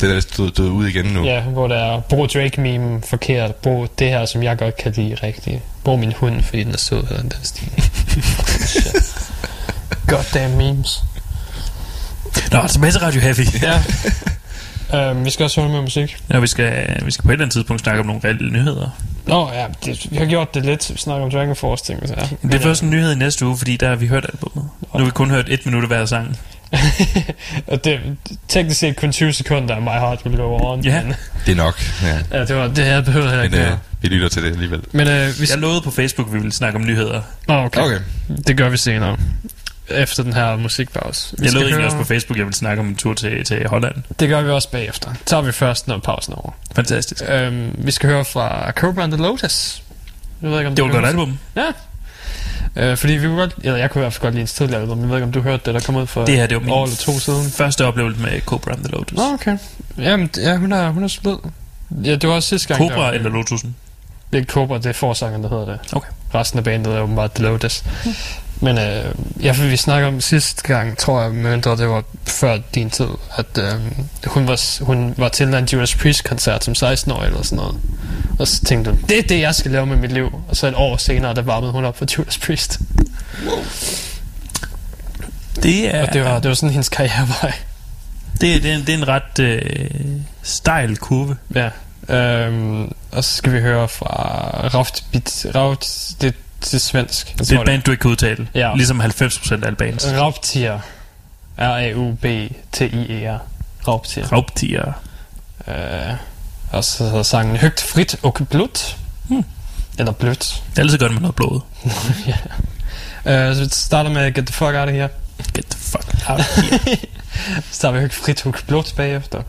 Det er der stået, død ud igen nu. Ja, hvor der er, brug Drake-meme forkert, brug det her, som jeg godt kan lide rigtigt. Brug min hund, fordi den er sød, eller den stil. Goddamn memes. Nå, tilbage til Radio Heavy. Ja. um, vi skal også høre med musik. Ja, vi skal, vi skal på et eller andet tidspunkt snakke om nogle reelle nyheder. Nå ja, det, vi har gjort det lidt. Vi snakker om Dragon Force ting. Så, ja. Det er først en nyhed i næste uge, fordi der har vi hørt albumet. Nu har vi kun hørt et minut af hver sang. og det, teknisk set kun 20 sekunder af My Heart Will Go On. Ja. Men, Det er nok. Ja. ja, det var det, jeg behøvede heller Men øh, vi lytter til det alligevel. Men øh, vi, Jeg lovede på Facebook, at vi ville snakke om nyheder. oh, okay. Okay. det gør vi senere. Efter den her musikpause. Vi Jeg skal lovede egentlig høre- også på Facebook, at jeg ville snakke om en tur til, til Holland. Det gør vi også bagefter. Så tager vi først, når pausen er over. Fantastisk. Øhm, vi skal høre fra Cobra and the Lotus. Jeg ved ikke, om Det var et godt album. Øh, fordi vi kunne godt, eller jeg kunne i hvert fald godt lide en tidligere album. Jeg ved ikke, om du hørte det, der kom ud for Det her, det var min år eller to siden. første oplevelse med Cobra and the Lotus. Nå, okay. Jamen, ja, hun er, hun er solid. Ja, det var også sidste gang. Cobra der, eller Lotusen? Det er Cobra, det er forsangeren, der hedder det. Okay. Resten af bandet er åbenbart The Lotus. Men øh, ja, for vi snakker om sidste gang, tror jeg, mindre det var før din tid, at øh, hun, var, hun var til en Judas Priest-koncert som 16-årig eller sådan noget. Og så tænkte hun, det er det, jeg skal lave med mit liv. Og så et år senere, der varmede hun op for Judas Priest. Det er, Og det var, det var sådan hendes karrierevej. det, det, er, det er en ret øh, stejl kurve. Ja. Øhm, og så skal vi høre fra Raft, Raft det, det er svensk. Det er et band, du ikke kan udtale. Ja. Ligesom 90% af alle bands. Rauptier. R-A-U-B-T-I-E-R. Rauptier. Rauptier. Øh, Og så hedder sangen Høgt frit og blødt. Hmm. Eller blødt. Det er altid godt med noget blod. Uh, så vi starter med Get the fuck out of here. Get the fuck out of here. Så starter vi Høgt frit og blødt bagefter.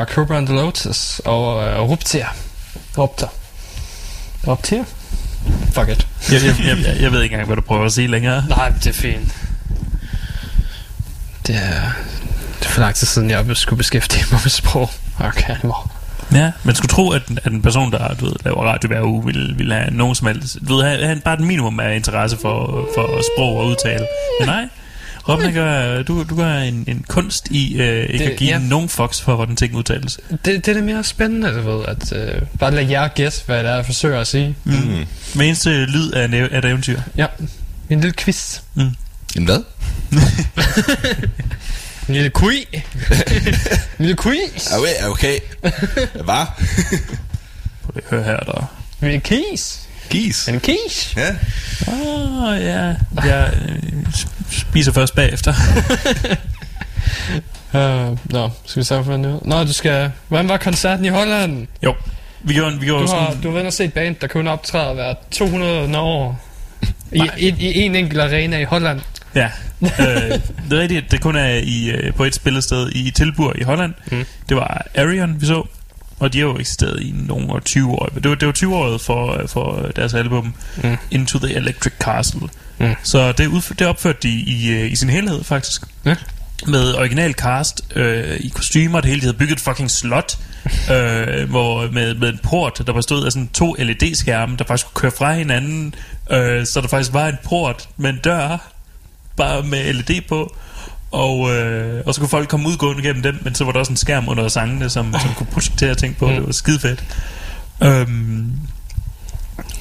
Var Cobra and the Lotus og uh, Ruptia. Rupta. Ruptia? Fuck it. Jeg, jeg, jeg, jeg, jeg ved ikke engang, hvad du prøver at sige længere. Nej, det er fint. Det er, det er for lang tid siden, jeg skulle beskæftige mig med sprog. Okay, hvor. Ja, man skulle tro, at, at en person, der du ved, laver radio hver uge, ville, ville have nogen som helst... Du ved, have, have bare et minimum af interesse for, for sprog og udtale. Men nej, Robin, gør, du, du gør en, en kunst i øh, ikke Det- at give ja. nogen fox for, hvordan ting udtales. Det, det er det mere spændende, du ved, at øh, bare lade jer gætte, hvad det er, jeg forsøger at sige. Mm. Med eneste lyd af, af et eventyr. Ja, en lille quiz. En hvad? En lille quiz. en lille quiz. Okay, okay. Hvad? Prøv lige at høre her, der... En lille quiz. Gis. En quiz. Ja. Åh, oh, ja. Jeg øh, spiser først bagefter. Uh, nå, skal vi hvordan det er? Nå, du skal... Hvordan var koncerten i Holland? jo, vi gjorde, vi gjorde Du har, sådan... du har været og set band, der kun optræder hver 200 år. I, i, I en enkelt arena i Holland. Ja, øh, det er rigtigt, det kun er i, øh, på et spillested i Tilburg i Holland. Mm. Det var Arion, vi så. Og de har jo eksisteret i nogle år 20 år. Det var, det var 20-året for, for deres album Mm. Into the Electric Castle. Mm. Så det, udf- det opførte de i, øh, i sin helhed, faktisk. Ja. Med original cast øh, i kostymer, det hele. De havde bygget et fucking slot, øh, hvor, med, med en port, der bestod af sådan to LED-skærme, der faktisk kunne køre fra hinanden. Øh, så der faktisk var en port med en dør, bare med LED på. Og, øh, og så kunne folk komme udgående gennem dem, men så var der også en skærm under sangene, som, som kunne projektere ting på. Mm. Det var skide fedt. Øhm,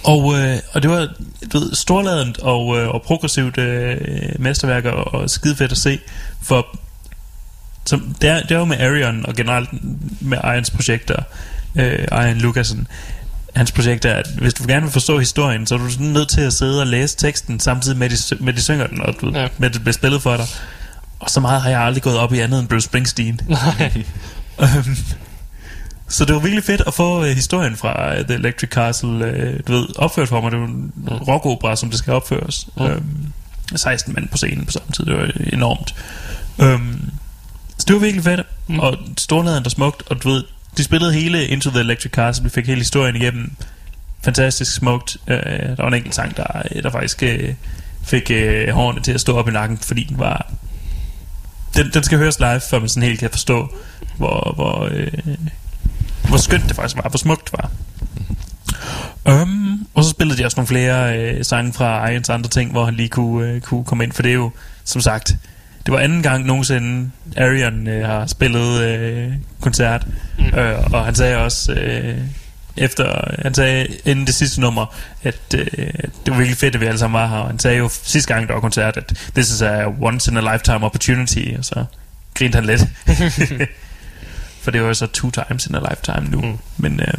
og, øh, og det var du ved, storladent og, øh, og progressivt øh, mesterværk og, og skide fedt at se. For som, det, er, det er jo med Arion og generelt med Irons projekter, øh, Iron Lucasen, hans projekt er, at hvis du gerne vil forstå historien, så er du nødt til at sidde og læse teksten, samtidig med, at de, med, de synger den, og du, Ja. med det bliver spillet for dig. Og så meget har jeg aldrig gået op i andet end Bruce Springsteen. Nej. Øhm, så det var virkelig fedt at få øh, historien fra øh, The Electric Castle øh, du ved, opført for mig. Det var en rockopera, som det skal opføres. Mm. Øhm, 16 mand på scenen på samme tid. Det var enormt. Øhm, så det var virkelig fedt. Mm. Mm. Og storladen der smukt. Og du ved, de spillede hele Into the Electric Castle. Vi fik hele historien igennem. Fantastisk smukt. Øh, der var en enkelt sang, der, der faktisk øh, fik øh, hårene til at stå op i nakken, fordi den var... Den, den skal høres live, før man sådan helt kan forstå, hvor, hvor, øh, hvor skønt det faktisk var, hvor smukt det var. Um, og så spillede de også nogle flere øh, sange fra Irons andre ting, hvor han lige kunne, øh, kunne komme ind, for det er jo, som sagt, det var anden gang nogensinde, Arion øh, har spillet øh, koncert, mm. øh, og han sagde også, øh, efter, han sagde inden det sidste nummer, at øh, det var virkelig fedt, at vi alle sammen var her, og han sagde jo sidste gang, der var koncert, at this is a once in a lifetime opportunity, og så grinte han lidt. For det var jo så two times in a lifetime nu. Mm. Men, øh,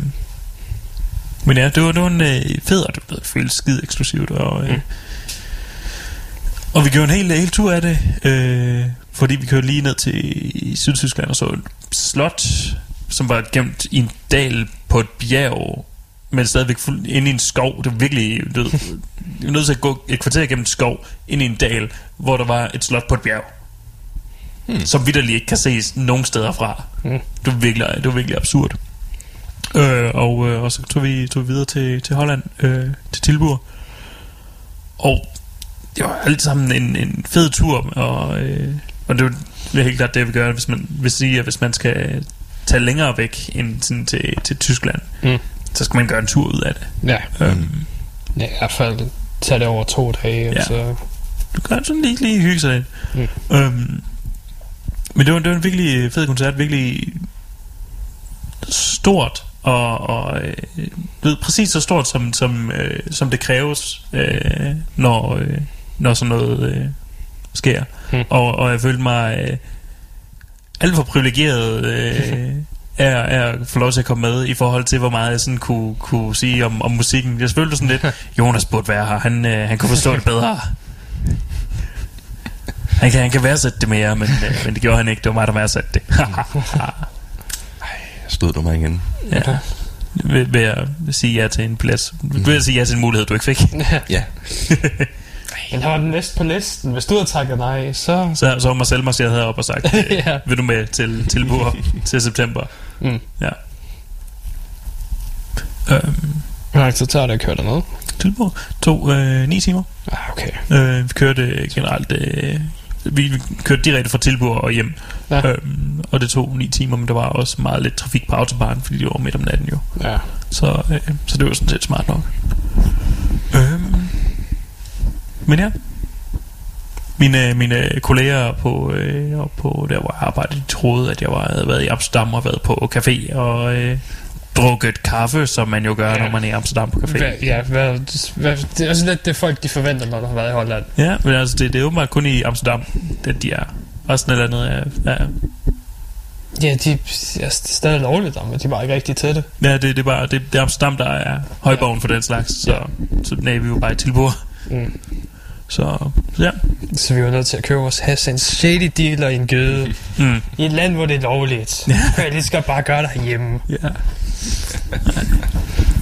men ja, det var, det var en øh, fed, og det føltes skide eksklusivt. Og, øh, mm. og vi gjorde en hel, hel tur af det, øh, fordi vi kørte lige ned til Sydtyskland og så et slot, som var gemt i en dal på et bjerg, men stadigvæk fuld, inde i en skov. Det var virkelig, du vi var nødt til at gå et kvarter gennem en skov, ind i en dal, hvor der var et slot på et bjerg. Hmm. Som vidderligt ikke kan ses nogen steder fra. Mm. Det var virkelig, det var virkelig absurd. Øh, og, øh, og så tog vi, tog vi videre til, til Holland, øh, til Tilburg. Og det var alt sammen en, en fed tur, og, øh, og det var helt klart det, vi gør, hvis man vil sige, at hvis man skal tage længere væk end sådan til, til Tyskland, Mm. så skal man gøre en tur ud af det. Ja, Øhm, ja, i hvert fald tage det over to dage, Ja. ja. så... du kan sådan lige, lige hygge sig lidt. Mm. Øhm, men det var, det var en virkelig fed koncert, virkelig stort, og, og øh, ved, præcis så stort, som, som, øh, som det kræves, øh, når, øh, når sådan noget øh, sker. Mm. Og, og jeg følte mig øh, alt for privilegeret øh, af, af at få lov til at komme med i forhold til, hvor meget jeg sådan kunne, kunne sige om, om musikken. Jeg følte sådan lidt, Jonas burde være her, han, øh, han kunne forstå det bedre. Han kan, han kan værdsætte det mere, men, øh, men det gjorde han ikke. Det var mig, der værdsatte det. Stod du mig igen? ja. Ved, ved at sige ja til en plads. Ved at sige ja til en mulighed, du ikke fik. Ja. Jeg var den næste på listen. Hvis du havde takket nej, så... Så, så var Marcel marcheret herop og sagt, øh, Ja. vil du med til Tilburg til september? Mm. Ja. Øhm, Hvor lang tid tager det at køre derned? Tilburg tog øh, 9 timer. Ah, okay. Øh, vi kørte generelt... Øh, vi vi kørte direkte fra Tilburg og hjem. Ja. Øhm, og det tog 9 timer, men der var også meget lidt trafik på autobahn, fordi det var midt om natten jo. Ja. Så, øh, så det var sådan set smart nok. Øhm, men ja. Mine, mine kolleger på, øh, og på der, hvor jeg arbejdede, de troede, at jeg var, havde været i Amsterdam og været på café og øh, drukket kaffe, som man jo gør, ja. Ja. når man er i Amsterdam på café. Ja, hvad, hvad, det er også lidt det folk, de forventer, når du har været i Holland. Ja, men altså, det, det er åbenbart kun i Amsterdam, at de er. Resten eller andet er, er Ja, de ja, det er stadig lovligt, men de er bare ikke rigtig til det. Ja, det, det, er bare, det, det er Amsterdam, der er højborgen for den slags, så, så den er vi jo bare i Tilburg. Mm. Så, ja. Så vi var nødt til at købe vores hash en shady dealer i en gøde. Mm. I et land, hvor det er lovligt. Ja. Jeg lige skal bare gøre det herhjemme. Ja.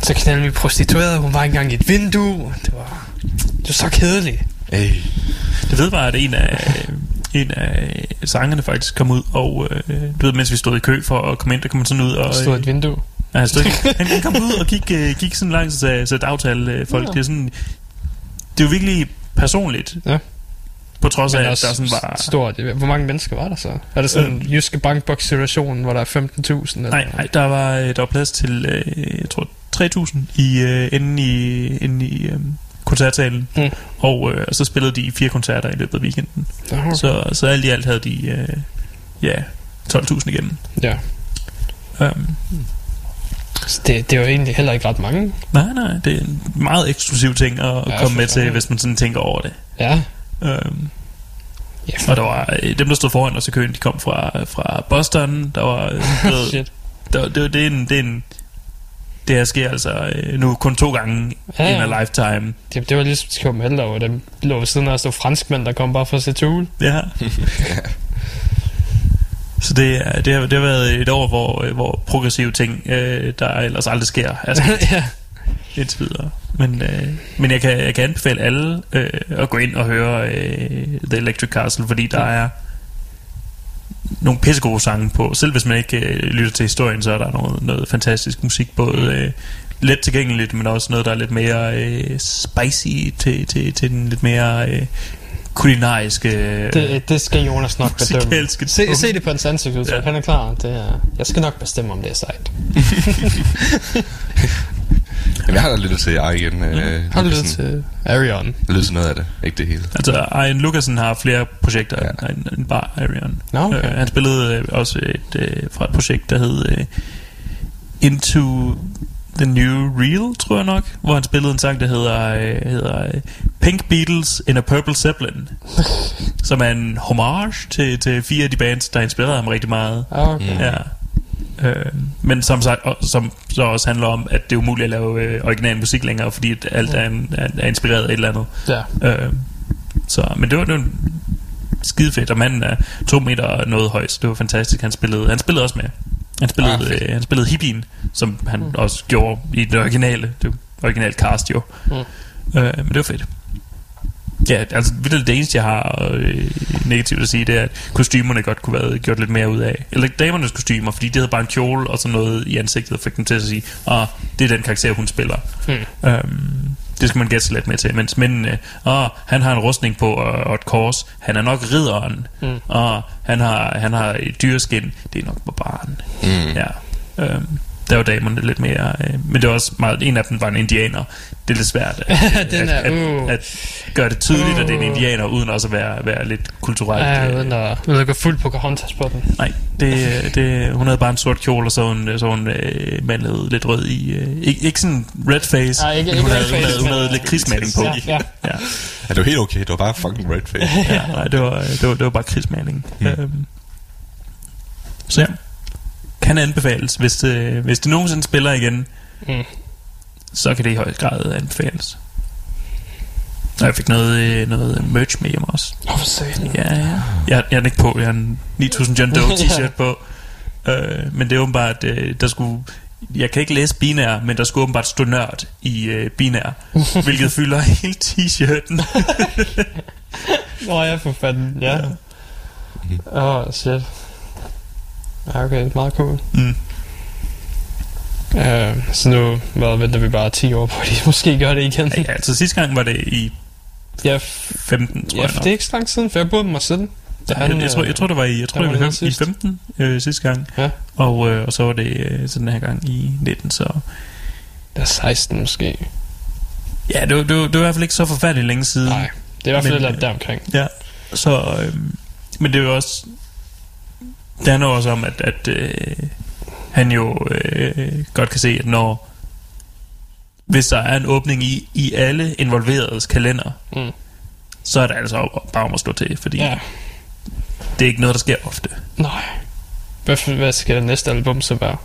Så knaldede vi prostitueret. Hun var ikke engang i et vindue. Det var, det var så kedeligt. Hey. Det ved bare, at en af, en af sangerne faktisk kom ud, og øh, du ved, mens vi stod i kø for at komme ind, der kom sådan ud og... Der stod et vindue. Ja, han, stod, han, han kom ud og gik, øh, gik sådan langt, så sagde, så et aftale øh, folk. Ja. Det er sådan... Det er jo virkelig personligt. Ja. På trods af, at der sådan var... stort. Hvor mange mennesker var der så? Er det sådan en Jyske Bankbox situation, hvor der er 15.000? eller- Nej, nej, der var, øh, der var plads til, øh, jeg tror, 3.000 i, øh, inde i, inde i øh, koncertsalen. Mm. Og øh, så spillede de fire koncerter i løbet af weekenden. Okay. Så, så alt i alt havde de, øh, ja, 12.000 igen. Ja. Um, Så det, det er jo egentlig heller ikke ret mange. nej, nej, det er en meget eksklusiv ting at Ja, komme med til, hvis man sådan tænker over det. Ja. Um, Ja, og der var øh, dem, der stod foran os i køen, de kom fra, fra Boston. Der var, øh, ved, Shit. der, det, det, er en, det er en det her sker altså øh, nu kun to gange Ja, ja, ja. in a lifetime. Det, det var ligesom til Copenhagen, hvor dem lå ved siden af os, der var franskmænd, der kom bare for at se Tool. Ja. Så det, det, har, det har været et år, hvor, øh, hvor progressive ting, øh, der ellers aldrig sker, er sket ja. indtil videre. Men, øh, men jeg, kan, jeg kan anbefale alle øh, at gå ind og høre øh, The Electric Castle, fordi der er nogle pissegode sange på. Selv hvis man ikke øh, lytter til historien, så er der noget, noget fantastisk musik, både øh, let tilgængeligt, men også noget, der er lidt mere øh, spicy til, til, til den lidt mere øh, kulinariske... Øh, Det, det skal Jonas nok bedømme. Se, se det på hans ansigtsudtryk. Ja. Han er klar. Det er, jeg skal nok bestemme, om det er sejt. Jamen, jeg har da lyttet til Arjen. Øh, Har du lyttet til Arion? Jeg lyttet til noget af det. Ikke det hele. Altså, Ian Lucasen har flere projekter Ja. end, end bare Arion. Nå, okay. Øh, han spillede øh, også et, øh, fra et projekt, der hed øh, Into the New Real, tror jeg nok, hvor han spillede en sang, der hedder, øh, hedder øh, Pink Beatles in a Purple Zeppelin, som er en homage til, til fire af de bands, der inspirerede ham rigtig meget. Okay. Ja. Øh, men som, sagt, og, som så også handler om, at det er umuligt at lave øh, original musik længere, fordi at alt er, en, er, er inspireret af et eller andet. Ja. Øh, så, men det var, det var skide fedt, og manden er to meter og noget høj, så det var fantastisk. Han spillede, han spillede også med. Han spillede, Ah, fedt. øh, han spillede hippien, som han mm. også gjorde i det originale, det originale cast jo. Mm. Øh, men det var fedt. Ja, altså vildt det eneste, jeg har øh, negativt at sige, det er, at kostymerne godt kunne være gjort lidt mere ud af. Eller damernes kostymer, fordi de havde bare en kjole og sådan noget i ansigtet, og fik dem til at sige, ah, det er den karakter, hun spiller. Hmm. Øhm, det skal man gætte lidt med til. Mens mændene, ah, han har en rustning på og, og et kors. Han er nok ridderen. Mm. Ah, han har, han har et dyreskin. Det er nok barbaren. Mm. Ja. Øhm, der var damerne lidt mere... Øh, men det var også meget... En af dem var en indianer. Det er lidt svært at, Den at, er, at, uh. at gøre det tydeligt, uh. at det er en Uh. indianer, uden også at være, være lidt kulturelt. Ja, øh, uden at, uden at gå fuld Pocahontas på den. Nej, det, det, hun havde bare en sort kjole, og så hun, så hun øh, malet lidt rød i... Øh, ikke, ikke sådan red face, Nej, ikke- men ikke hun, red havde, hun, face, havde, hun havde lidt krigsmaling på. Ja, ja. ja. Ja, det var helt okay. Det var bare fucking red face. ja nej, det var, det var, det var bare krigsmaling. Mm. Øhm, så ja, kan anbefales. Hvis det, hvis det nogensinde spiller igen, Mm. Så kan det i høj grad anbefales. Og jeg fik noget, øh, noget merch med hjem også. Åh, for satan. Ja, ja. Jeg, jeg den ikke på. Jeg har en 9000 John Doe t-shirt Ja. på. Øh, men det er åbenbart, at øh, der skulle jeg kan ikke læse binær, men der skulle åbenbart stå nørd i øh, binær, hvilket fylder hele t-shirten. Nå ja, for fanden, ja. Åh, oh, shit. Ja, okay, meget cool. Mm. Uh, så nu hvad, venter vi bare 10 år på, at de måske gør det igen. Ja, altså sidste gang var det i Ja, f- 15, tror ja jeg nok. det er ikke så lang siden, for jeg boede med mig selv. Da jeg, jeg, tror, jeg tror, det var i, jeg tror, det var var det i sidst. 15 øh, sidste gang. Ja. Og, øh, og så var det øh, så den her gang i 19, så... Det er 16 måske. Ja, det var, det var, det var i hvert fald ikke så forfærdeligt længe siden. Nej, det er i hvert fald lidt øh, deromkring. Ja, så... Øh, men det er jo også... Det handler også om, at, at øh, han jo øh, godt kan se, at når... Hvis der er en åbning i, i alle involveredes kalender, Mm. så er det altså bare om at stå til, fordi Ja, det er ikke noget, der sker ofte. nej. Hvad, hvad skal det næste album så være?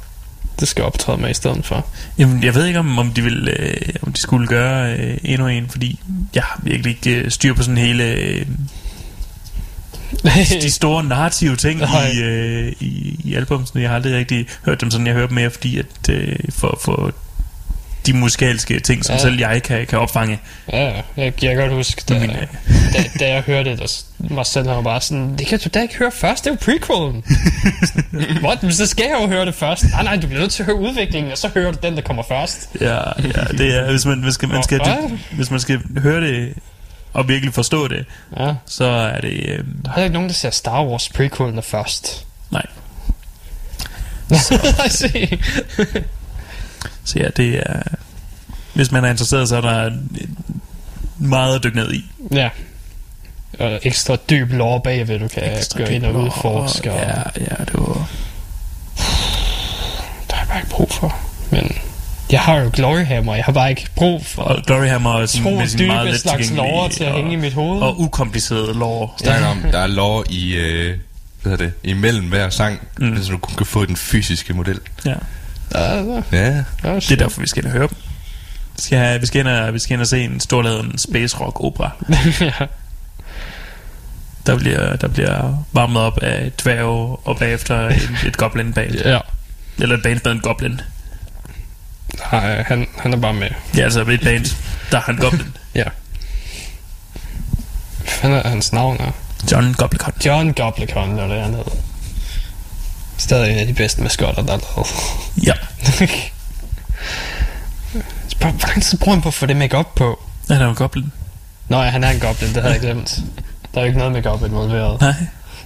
Det skal optræde med i stedet for. Jamen, jeg ved ikke, om, om, de, vil, øh, om de skulle gøre øh, endnu en, fordi jeg har virkelig ikke øh, styr på sådan hele... Øh, de store narrative ting i, øh, i, i albumsene. Jeg har aldrig rigtig hørt dem sådan. Jeg hører dem mere, fordi at, øh, for, for de musikalske ting, som Ja. selv jeg kan, kan opfange. Ja, jeg, jeg kan godt huske, da, Men, øh, da, da jeg hørte det, der mig selv var bare sådan, det kan du da ikke høre først, det er jo prequelen. What? Men så skal jeg jo høre det først. Nej, nej, du bliver nødt til at høre udviklingen, og så hører du den, der kommer først. Ja, ja det er, hvis man, man skal, man skal, hvis man skal høre det og virkelig forstå det, Ja. så er det... Øh, Der er ikke nogen, der ser Star Wars prequelen er først. nej. See. Så ja, det er... Hvis man er interesseret, så er der meget at dykke ned i. ja. Og ekstra dyb lore bagved, du kan Ekstra gå ind og udforske. Og Ja, ja, det var... Der jeg bare ikke brug for. Men jeg har jo Gloryhammer, jeg har bare ikke brug for Og Gloryhammer er to sådan med sin meget let slags lore til at og, hænge i mit hoved. og ukompliceret lore. Snakker om, der er lov i, øh, hvad hedder det, imellem hver sang, mm. så du kun kan få den fysiske model. Ja. Ja, Ja, Det er derfor, vi skal høre dem. Vi skal, have, vi skal, ind, og, vi skal ind og se en storladen space rock opera. ja. Der bliver, der bliver varmet op af et dværg, og bagefter et, et goblin band. ja. Eller et band med en goblin. Nej, han, han er bare med. Ja, altså et band, der har en goblin. Ja. Hvad er hans navn er? John Goblicon. John Goblicon, var det, han hed. Stadig en af de bedste maskotter, der er lavet. Ja. Hvor lang tid bruger han på at få det make på? Han er jo en goblin. Nå ja, han er en goblin, det havde jeg glemt. Der er jo ikke noget make-up involveret. Nej.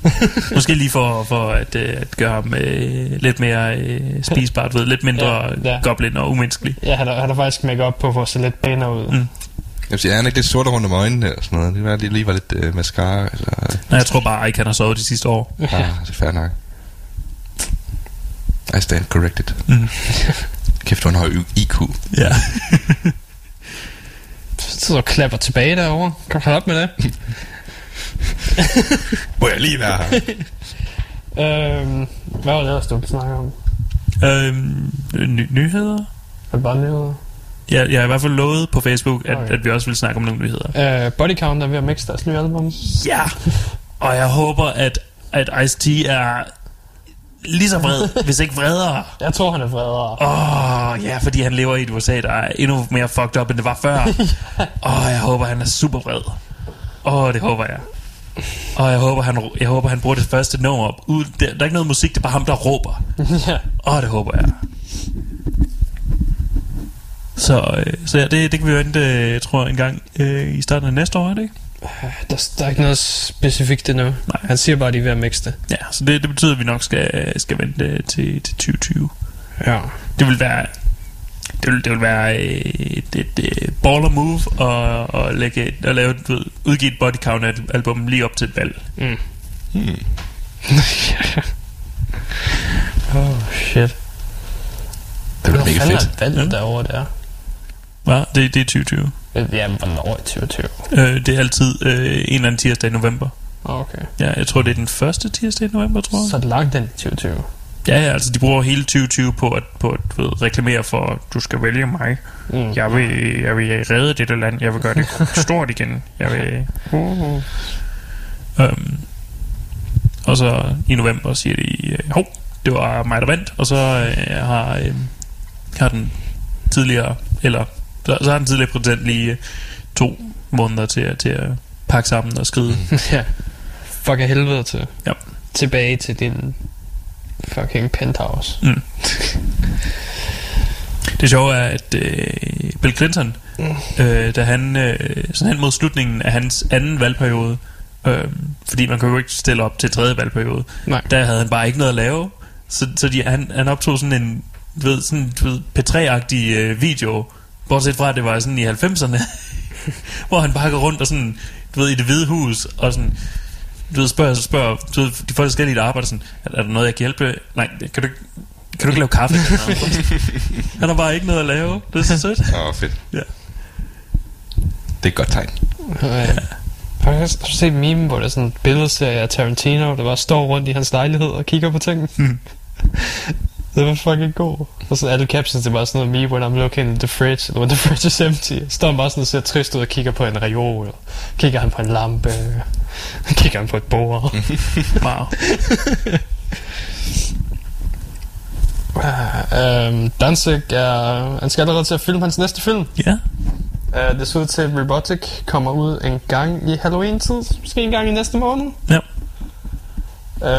Måske lige for, for at, øh, at gøre ham øh, lidt mere øh, spisbart, ved, lidt mindre Ja, ja, ja. ja. goblin og umenneskelig. Ja, han har, han har faktisk make på for at se lidt pænere ud. Mm. jeg vil sige, er han ikke lidt sort rundt om øjnene og sådan noget? Det var lige, lige var lidt øh, mascara, eller... Nej, jeg tror bare ikke, han har sovet de sidste år. Ah, det er fair nok. I stand corrected. Mm. Kæft, han har IQ. Ja. Så så klapper tilbage derovre. Kom hold op med det. Må jeg lige være her? øhm, hvad var det ellers, du ville snakke om? øhm, ny- nyheder? Er det bare nyheder? Ja, jeg har i hvert fald lovet på Facebook, at, Okay. at vi også vil snakke om nogle nyheder. Øh, Body Count er ved at mixe deres nye album. Ja, og jeg håber, at, at Ice-T er lige så vred, hvis ikke vredere. Jeg tror, han er vredere. Åh, oh, ja, fordi han lever i et USA, der er endnu mere fucked up, end det var før. Åh, oh, jeg håber, han er super vred. Åh, oh, det håber jeg. Og jeg håber, han, jeg håber, han bruger det første nummer op. Ud, der, der er ikke noget musik, det er bare ham, der råber. ja. Åh, oh, det håber jeg. Så, øh, så ja, det, det kan vi jo vente, øh, jeg tror, en gang øh, i starten af næste år, er det ikke? Der, der er ikke noget specifikt endnu. Nej. Han siger bare, at de er ved at mixe det. Ja, så det, det betyder, at vi nok skal, skal vente til, til 2020. Ja. Det vil være det vil, det vil være øh, et, et, et baller move at, at, lægge, at lave, du ved, udgive et body count al- album lige op til et valg. Mm. Hmm. oh, shit. Det bliver mega fedt. er valget derovre der? Ja, det, det er 2020. Ja, hvornår i 2020? Øh, det er altid øh, en eller anden tirsdag i november. Okay. Ja, jeg tror, det er den første tirsdag i november, tror jeg. Så er det langt i 2020. Ja, altså de bruger hele 2020 på at, på at ved, reklamere for, du skal vælge mig. Mm. Jeg vil, jeg vil redde dette land. Jeg vil gøre det stort igen. Jeg vil... Uh. Øhm, og så i november siger de, øh, hov, det var mig, der vandt. Og så øh, har øh, har den tidligere, eller så, så har den tidligere præsident lige øh, to måneder til, at- til at pakke sammen og skride. ja. Fuck af helvede til. Ja. Tilbage til din fucking penthouse. Mm. Det sjove er, at øh, Bill Clinton, øh, da han, øh, sådan hen mod slutningen af hans anden valgperiode, øh, fordi man kan jo ikke stille op til tredje valgperiode, Nej. der havde han bare ikke noget at lave. Så, så de, han, han optog sådan en ved, sådan, du ved, P3-agtig øh, video, bortset fra, at det var sådan i 90'erne, hvor han bare går rundt og sådan, du ved, i det hvide hus, og sådan, du ved, spørger, spørger du ved, de forskellige, der arbejder sådan, er, er der noget, jeg kan hjælpe? Nej, kan du, ikke- kan du ikke lave kaffe? han har bare ikke noget at lave. Det er så sødt. Åh, fedt. Ja. Det er et godt tegn. Ja. Har du har du set meme, hvor der er sådan en billedserie af Tarantino, der bare står rundt i hans lejlighed og kigger på ting? Mm. det var fucking god. Og så alle captions, det var sådan noget me when I'm looking in the fridge, eller when the fridge is empty. Står han bare sådan og ser trist ud og kigger på en reol. Kigger han på en lampe. Kigger han på et bord. Wow. um, Danzig er... Han skal allerede til at filme hans næste film. Ja. Uh, det ser ud til, at Robotic kommer ud en gang i Halloween-tid. Måske en gang i næste måned. Ja.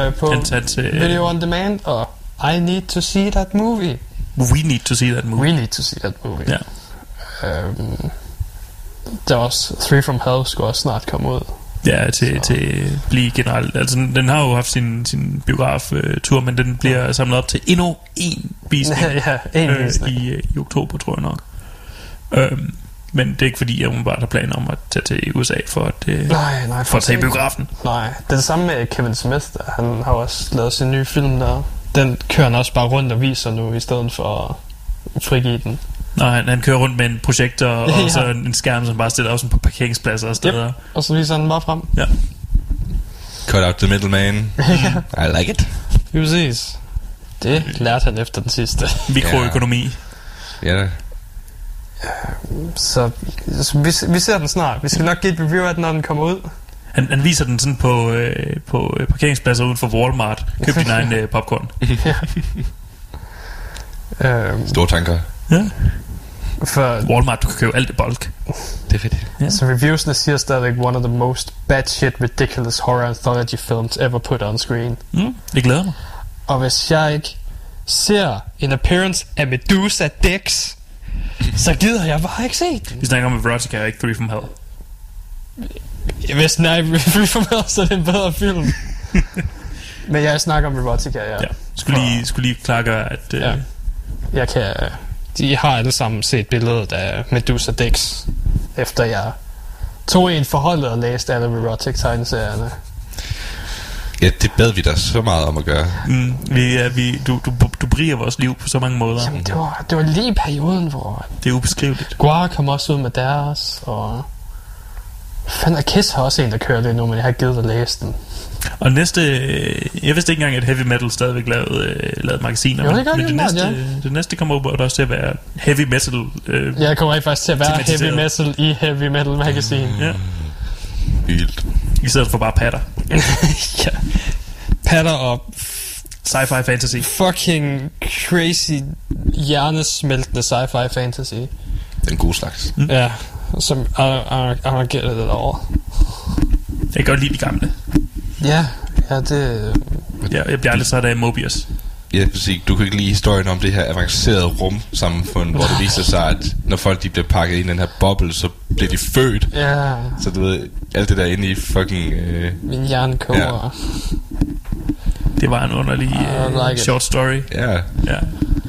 Uh, på Han tager til, øh, Video on Demand og I need to see that movie. We need to see that movie. We need to see that movie. Ja. Um, der er også Three from Hell skulle også snart komme ud. Ja, til, til blive generelt. Altså, den- har jo haft sin, sin biograf-tur, men den bliver samlet op til endnu en visning. ja, en øh, visning. i, øh, i oktober, tror jeg nok. Øhm, men det er ikke fordi, hun bare har planer om at tage til USA for at, øh, Nej, nej, for at tage i biografen. Nej, det er det samme med Kevin Smith. Der. Han har også lavet sin nye film der. Den kører han også bare rundt og viser nu, i stedet for at frigive den. Nej, han, han kører rundt med en projektor og Ja. så en, en skærm, som bare stiller op sådan på parkeringspladser og steder. Yep. Og så viser han den bare frem. Ja. Cut out the middleman. I like it. Det er præcis. Det lærte han efter den sidste. Mikroøkonomi. Ja, da. Så, så vi, vi ser den snart. Vi skal nok give et review af den, når den kommer ud. Han, han viser den sådan på, øh, på øh, parkeringspladser uden for Walmart. Køb din egen øh, popcorn. Øhm, Store tanker. Ja. For, Walmart, du kan købe alt i bulk. Det er fedt. ja. Så reviewsene siger stadigvæk one of the most batshit ridiculous horror anthology films ever put on screen. Mm, det glæder mig. Og hvis jeg ikke ser en appearance af Medusa Dex, så gider jeg bare ikke se den. Vi snakker om Erotica, ikke Three from Hell. Hvis den er i Hell, så er det en bedre film. Men jeg snakker om Erotica, ja. Ja. Skulle lige, skulle lige klargøre, at... Øh, Ja. Jeg kan... De har alle sammen set billedet af Medusa Dex, efter jeg tog en forholdet og læste alle Erotic-tegneserierne. Ja, det bad vi dig så meget om at gøre. Mm, vi, er, vi, du, du, du briger vores liv på så mange måder. Jamen, det var, det var lige perioden, hvor Det er ubeskriveligt. Guar kom også ud med deres, og... Fanden, Kiss har også en, der kører lidt nu, men jeg har givet at læse den. Og næste... øh, Jeg vidste ikke engang, at Heavy Metal stadigvæk lavede, øh, lavede magasiner. Jo, det gør men de det, åbenbart, næste, det næste kommer åbenbart også til at være Heavy Metal. Øh, Jeg kommer ikke faktisk til at være heavy metal i Heavy Metal Magazine. ja. Vildt. I stedet for bare patter. ja. Patter og Sci-fi fantasy. fucking crazy hjernesmeltende sci-fi fantasy. Den gode slags. Mm. Ja, som I, I, I don't get it at all. Jeg kan godt lide de gamle. Ja, ja, det... Jeg, jeg bliver aldrig så af Mobius. Ja, præcis. Du kan ikke lide historien om det her avancerede rumsamfund, hvor det viser sig, at når folk de bliver pakket ind i den her boble, så bliver de født. Ja, Så du ved, alt det der inde i fucking... Øh, min hjerne koger. Det var en underlig uh, like short story. ja, Ja.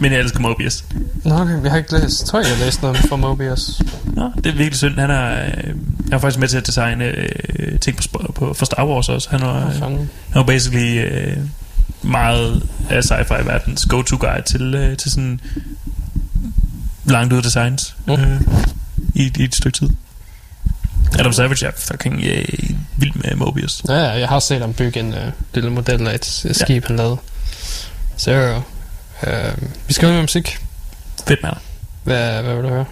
Men jeg elsker Mobius. Nå, okay, jeg har ikke læst... Jeg tror ikke, jeg har læst noget fra Mobius. Nå, det er virkelig synd. Han er, øh, jeg er faktisk med til at designe øh, ting på, på, for Star Wars også. Han var, Hvad øh, han var basically øh, meget af sci-fi verdens go-to guide til, øh, til sådan langt ud designs Mm. øh, i, i et stykke tid. Adam Savage er fucking øh, vild med Mobius. Ja, ja, jeg har set ham bygge en uh, lille model af et, et skib, han lavede. Så, uh, vi skal høre musik. Fedt med Hvad, hvad vil du høre?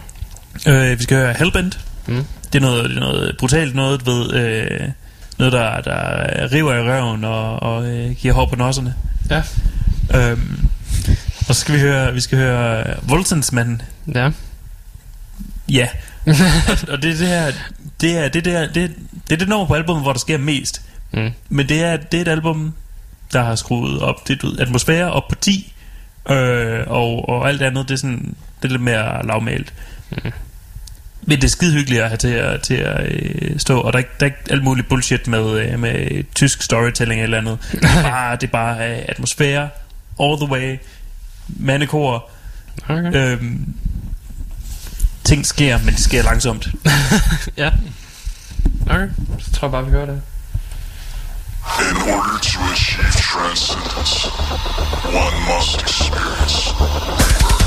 Øh, vi skal høre Hellbent. Mm. Det er noget, det er noget brutalt noget, ved, øh, noget der, der river i røven og, og øh, giver hår på nosserne. Ja. Øhm, Og så skal vi høre, vi skal høre Voltensmanden. Ja. Ja. og, og det er det her, det er det der, det, det er det nummer på albumet, hvor der sker mest. Mm. Men det er, det er et album, der har skruet op, det, du atmosfære op på 10, øh, og, og alt andet, det er sådan, det er lidt mere lavmælt. Mm. Men det er skide hyggeligt at have til at, til at øh, stå, og der er, der er ikke alt muligt bullshit med, øh, med tysk storytelling eller andet. Det er bare, det er bare øh, atmosfære, all the way, mandekor, Okay. øhm, ting sker, men det sker langsomt. Ja. Okay, så tror jeg bare, vi hører det. In order to achieve transcendence, one must experience Now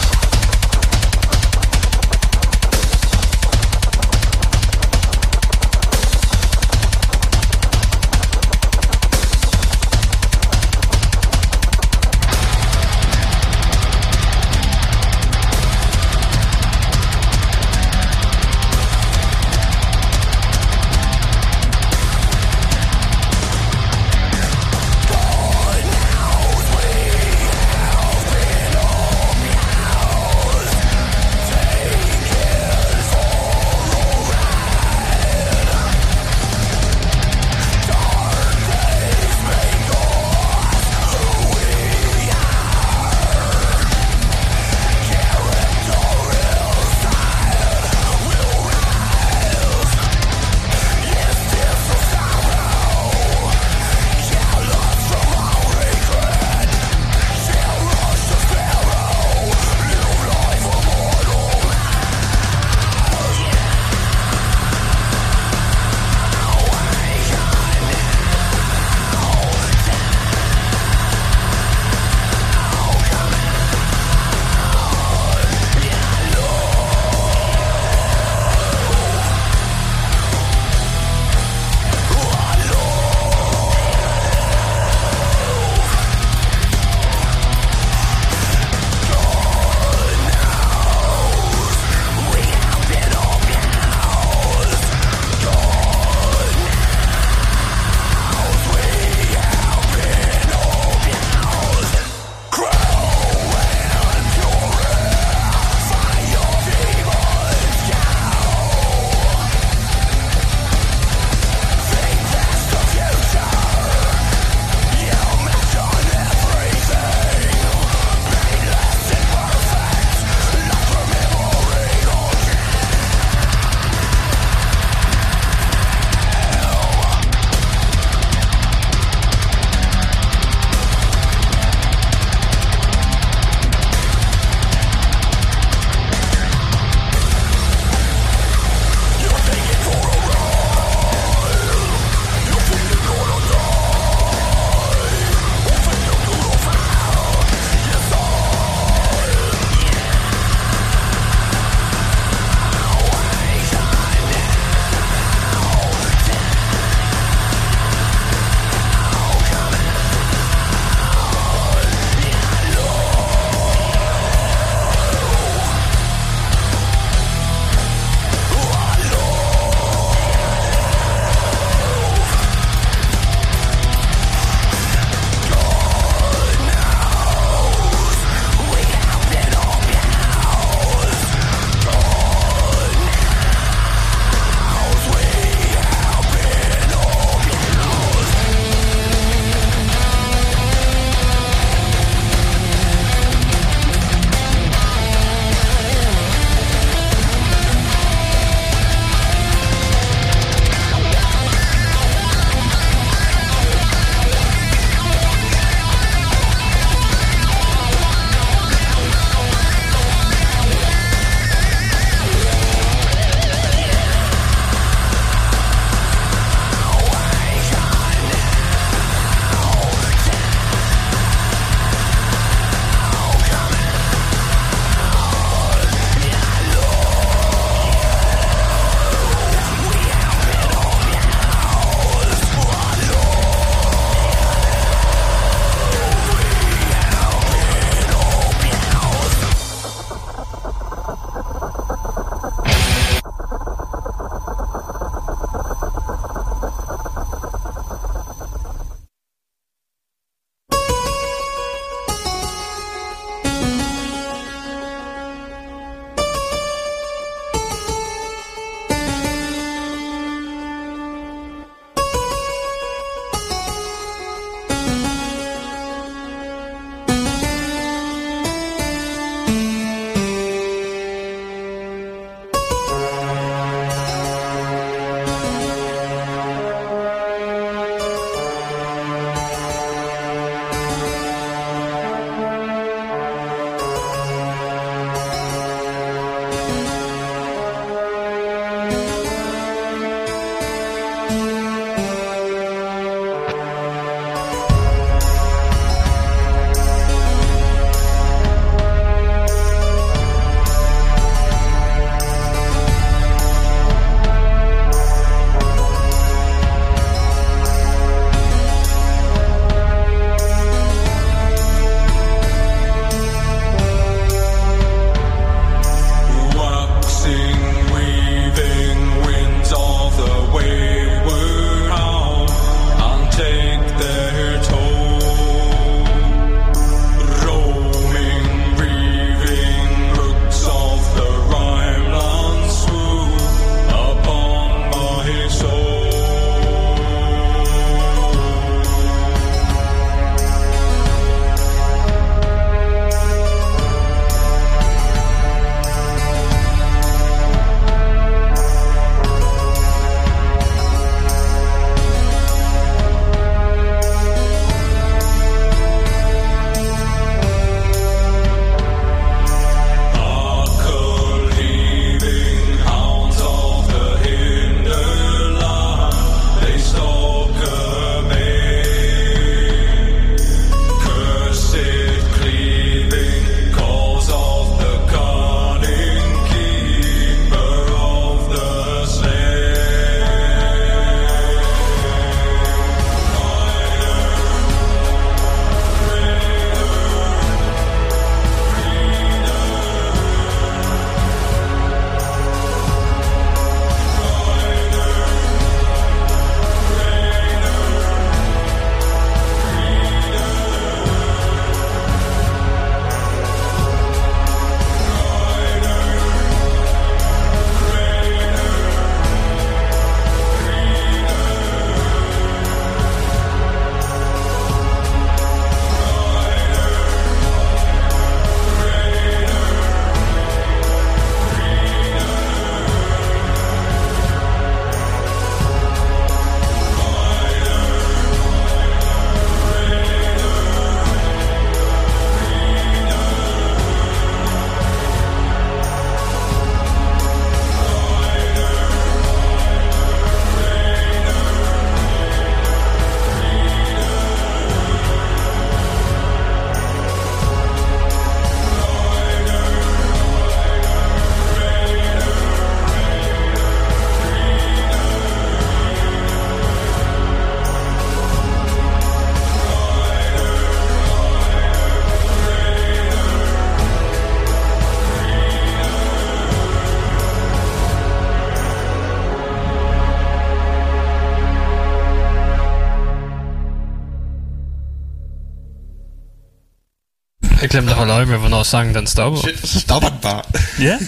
øje med, hvornår sangen den stopper. Shit, så stopper den bare. Ja.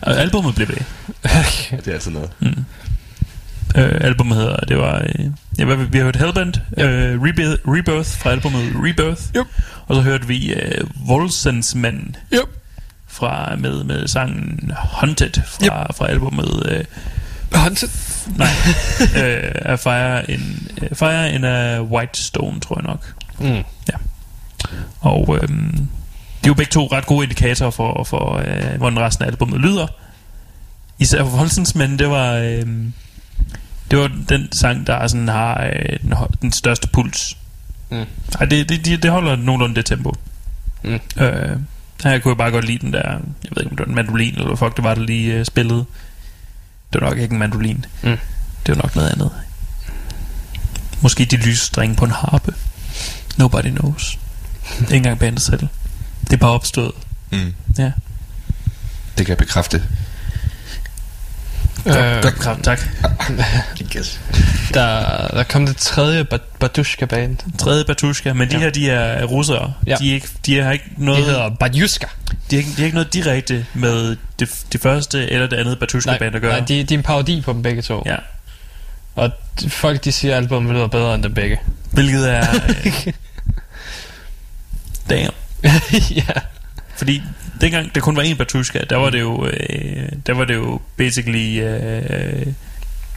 Og albumet blev ved. det er altså noget. Mm. Øh, albumet hedder, det var, øh, ja, hvad, vi har hørt Hellbent, øh, Rebirth, Rebirth fra albumet Rebirth. Yep. Og så hørte vi øh, Volsensmand Yep. fra, med, med sangen Hunted fra, yep. fra albumet øh, Hunted? Nej, øh, af Fire in, uh, Fire in a White Stone, tror jeg nok. Mm. Ja. Og øhm, er jo begge to ret gode indikatorer for, for øh, hvordan resten af albumet lyder. Især for Volsens, men det var, øhm, det var den sang, der sådan har øh, den, den største puls. Mm. Ej, det, det, det, det holder nogenlunde det tempo. Mm. Øh, her kunne jeg bare godt lide den der, jeg ved ikke om det var en mandolin, eller hvad fuck det var, der lige øh, spillede. Det var nok ikke en mandolin. Mm. Det var nok noget andet. Måske de lyse strenge på en harpe. Nobody knows. Ikke engang bandet selv. Det er bare opstået. Mm. Ja. Det kan jeg bekræfte. Øh, tak. Yes. der, der kom det tredje Ba- Badushka-band. Tredje Batushka, men de Ja. her, de er russere. Ja. De, er ikke, de har ikke noget... Det hedder Badushka. de, har ikke, de har ikke noget direkte med det, det første eller det andet Batushka-band at gøre. nej de, de er en parodi på dem begge to. Ja. Og de, folk de siger, at albumet lyder bedre end dem begge. Hvilket er... Øh, damn. ja. Fordi dengang der kun var én Batushka, der var det jo, øh, der var det jo basically, øh,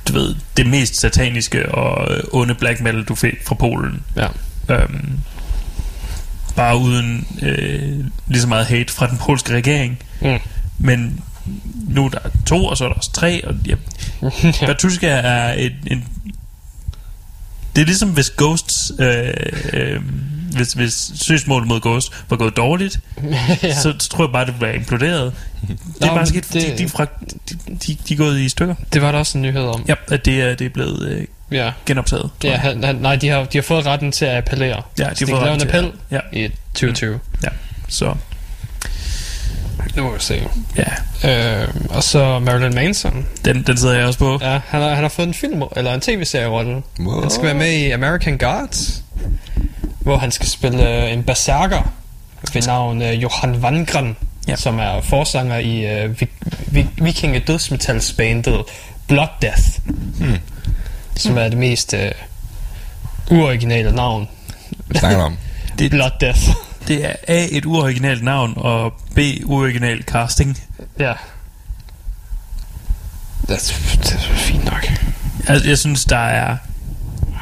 du ved, det mest sataniske og onde black metal, du fik fra Polen. Ja. Øhm, bare uden øh, lige så meget hate fra den polske regering. Mm. Men nu er der to, og så er der også tre, og ja, ja. Batushka er et, en... Det er ligesom hvis Ghosts... Øh, øh, hvis, hvis søgsmålet mod Ghost var gået dårligt, ja. så, så tror jeg bare, det ville være imploderet. Det er Nå, bare sket, det- de, er fra, de, de, de er gået i stykker. Det var der også en nyhed om. Ja, at det er, det er blevet øh, Ja. genoptaget. Ja, han, han, nej, de har, de har fået retten til at appellere. Ja, de har Så fået kan lave retten en til appel ja. i 2020. Ja, så Nu må vi se. ja, Øh, og så Marilyn Manson. den, den sidder jeg også på. Ja, han har, han har fået en film, eller en tv-serie-rolle. Wow. Han skal være med i American Gods, hvor han skal spille øh, en berserker ved navn øh, Johan Vangren, Ja. som er forsanger i vi, vikinge dødsmetalsbandet Blood Death, Hmm. som er det mest øh, uoriginale navn. Hvad snakker du om? Det, Blood Death. det er A, et uoriginalt navn, og B, uoriginal casting. ja. Det er, er fint nok. Altså, jeg synes, der er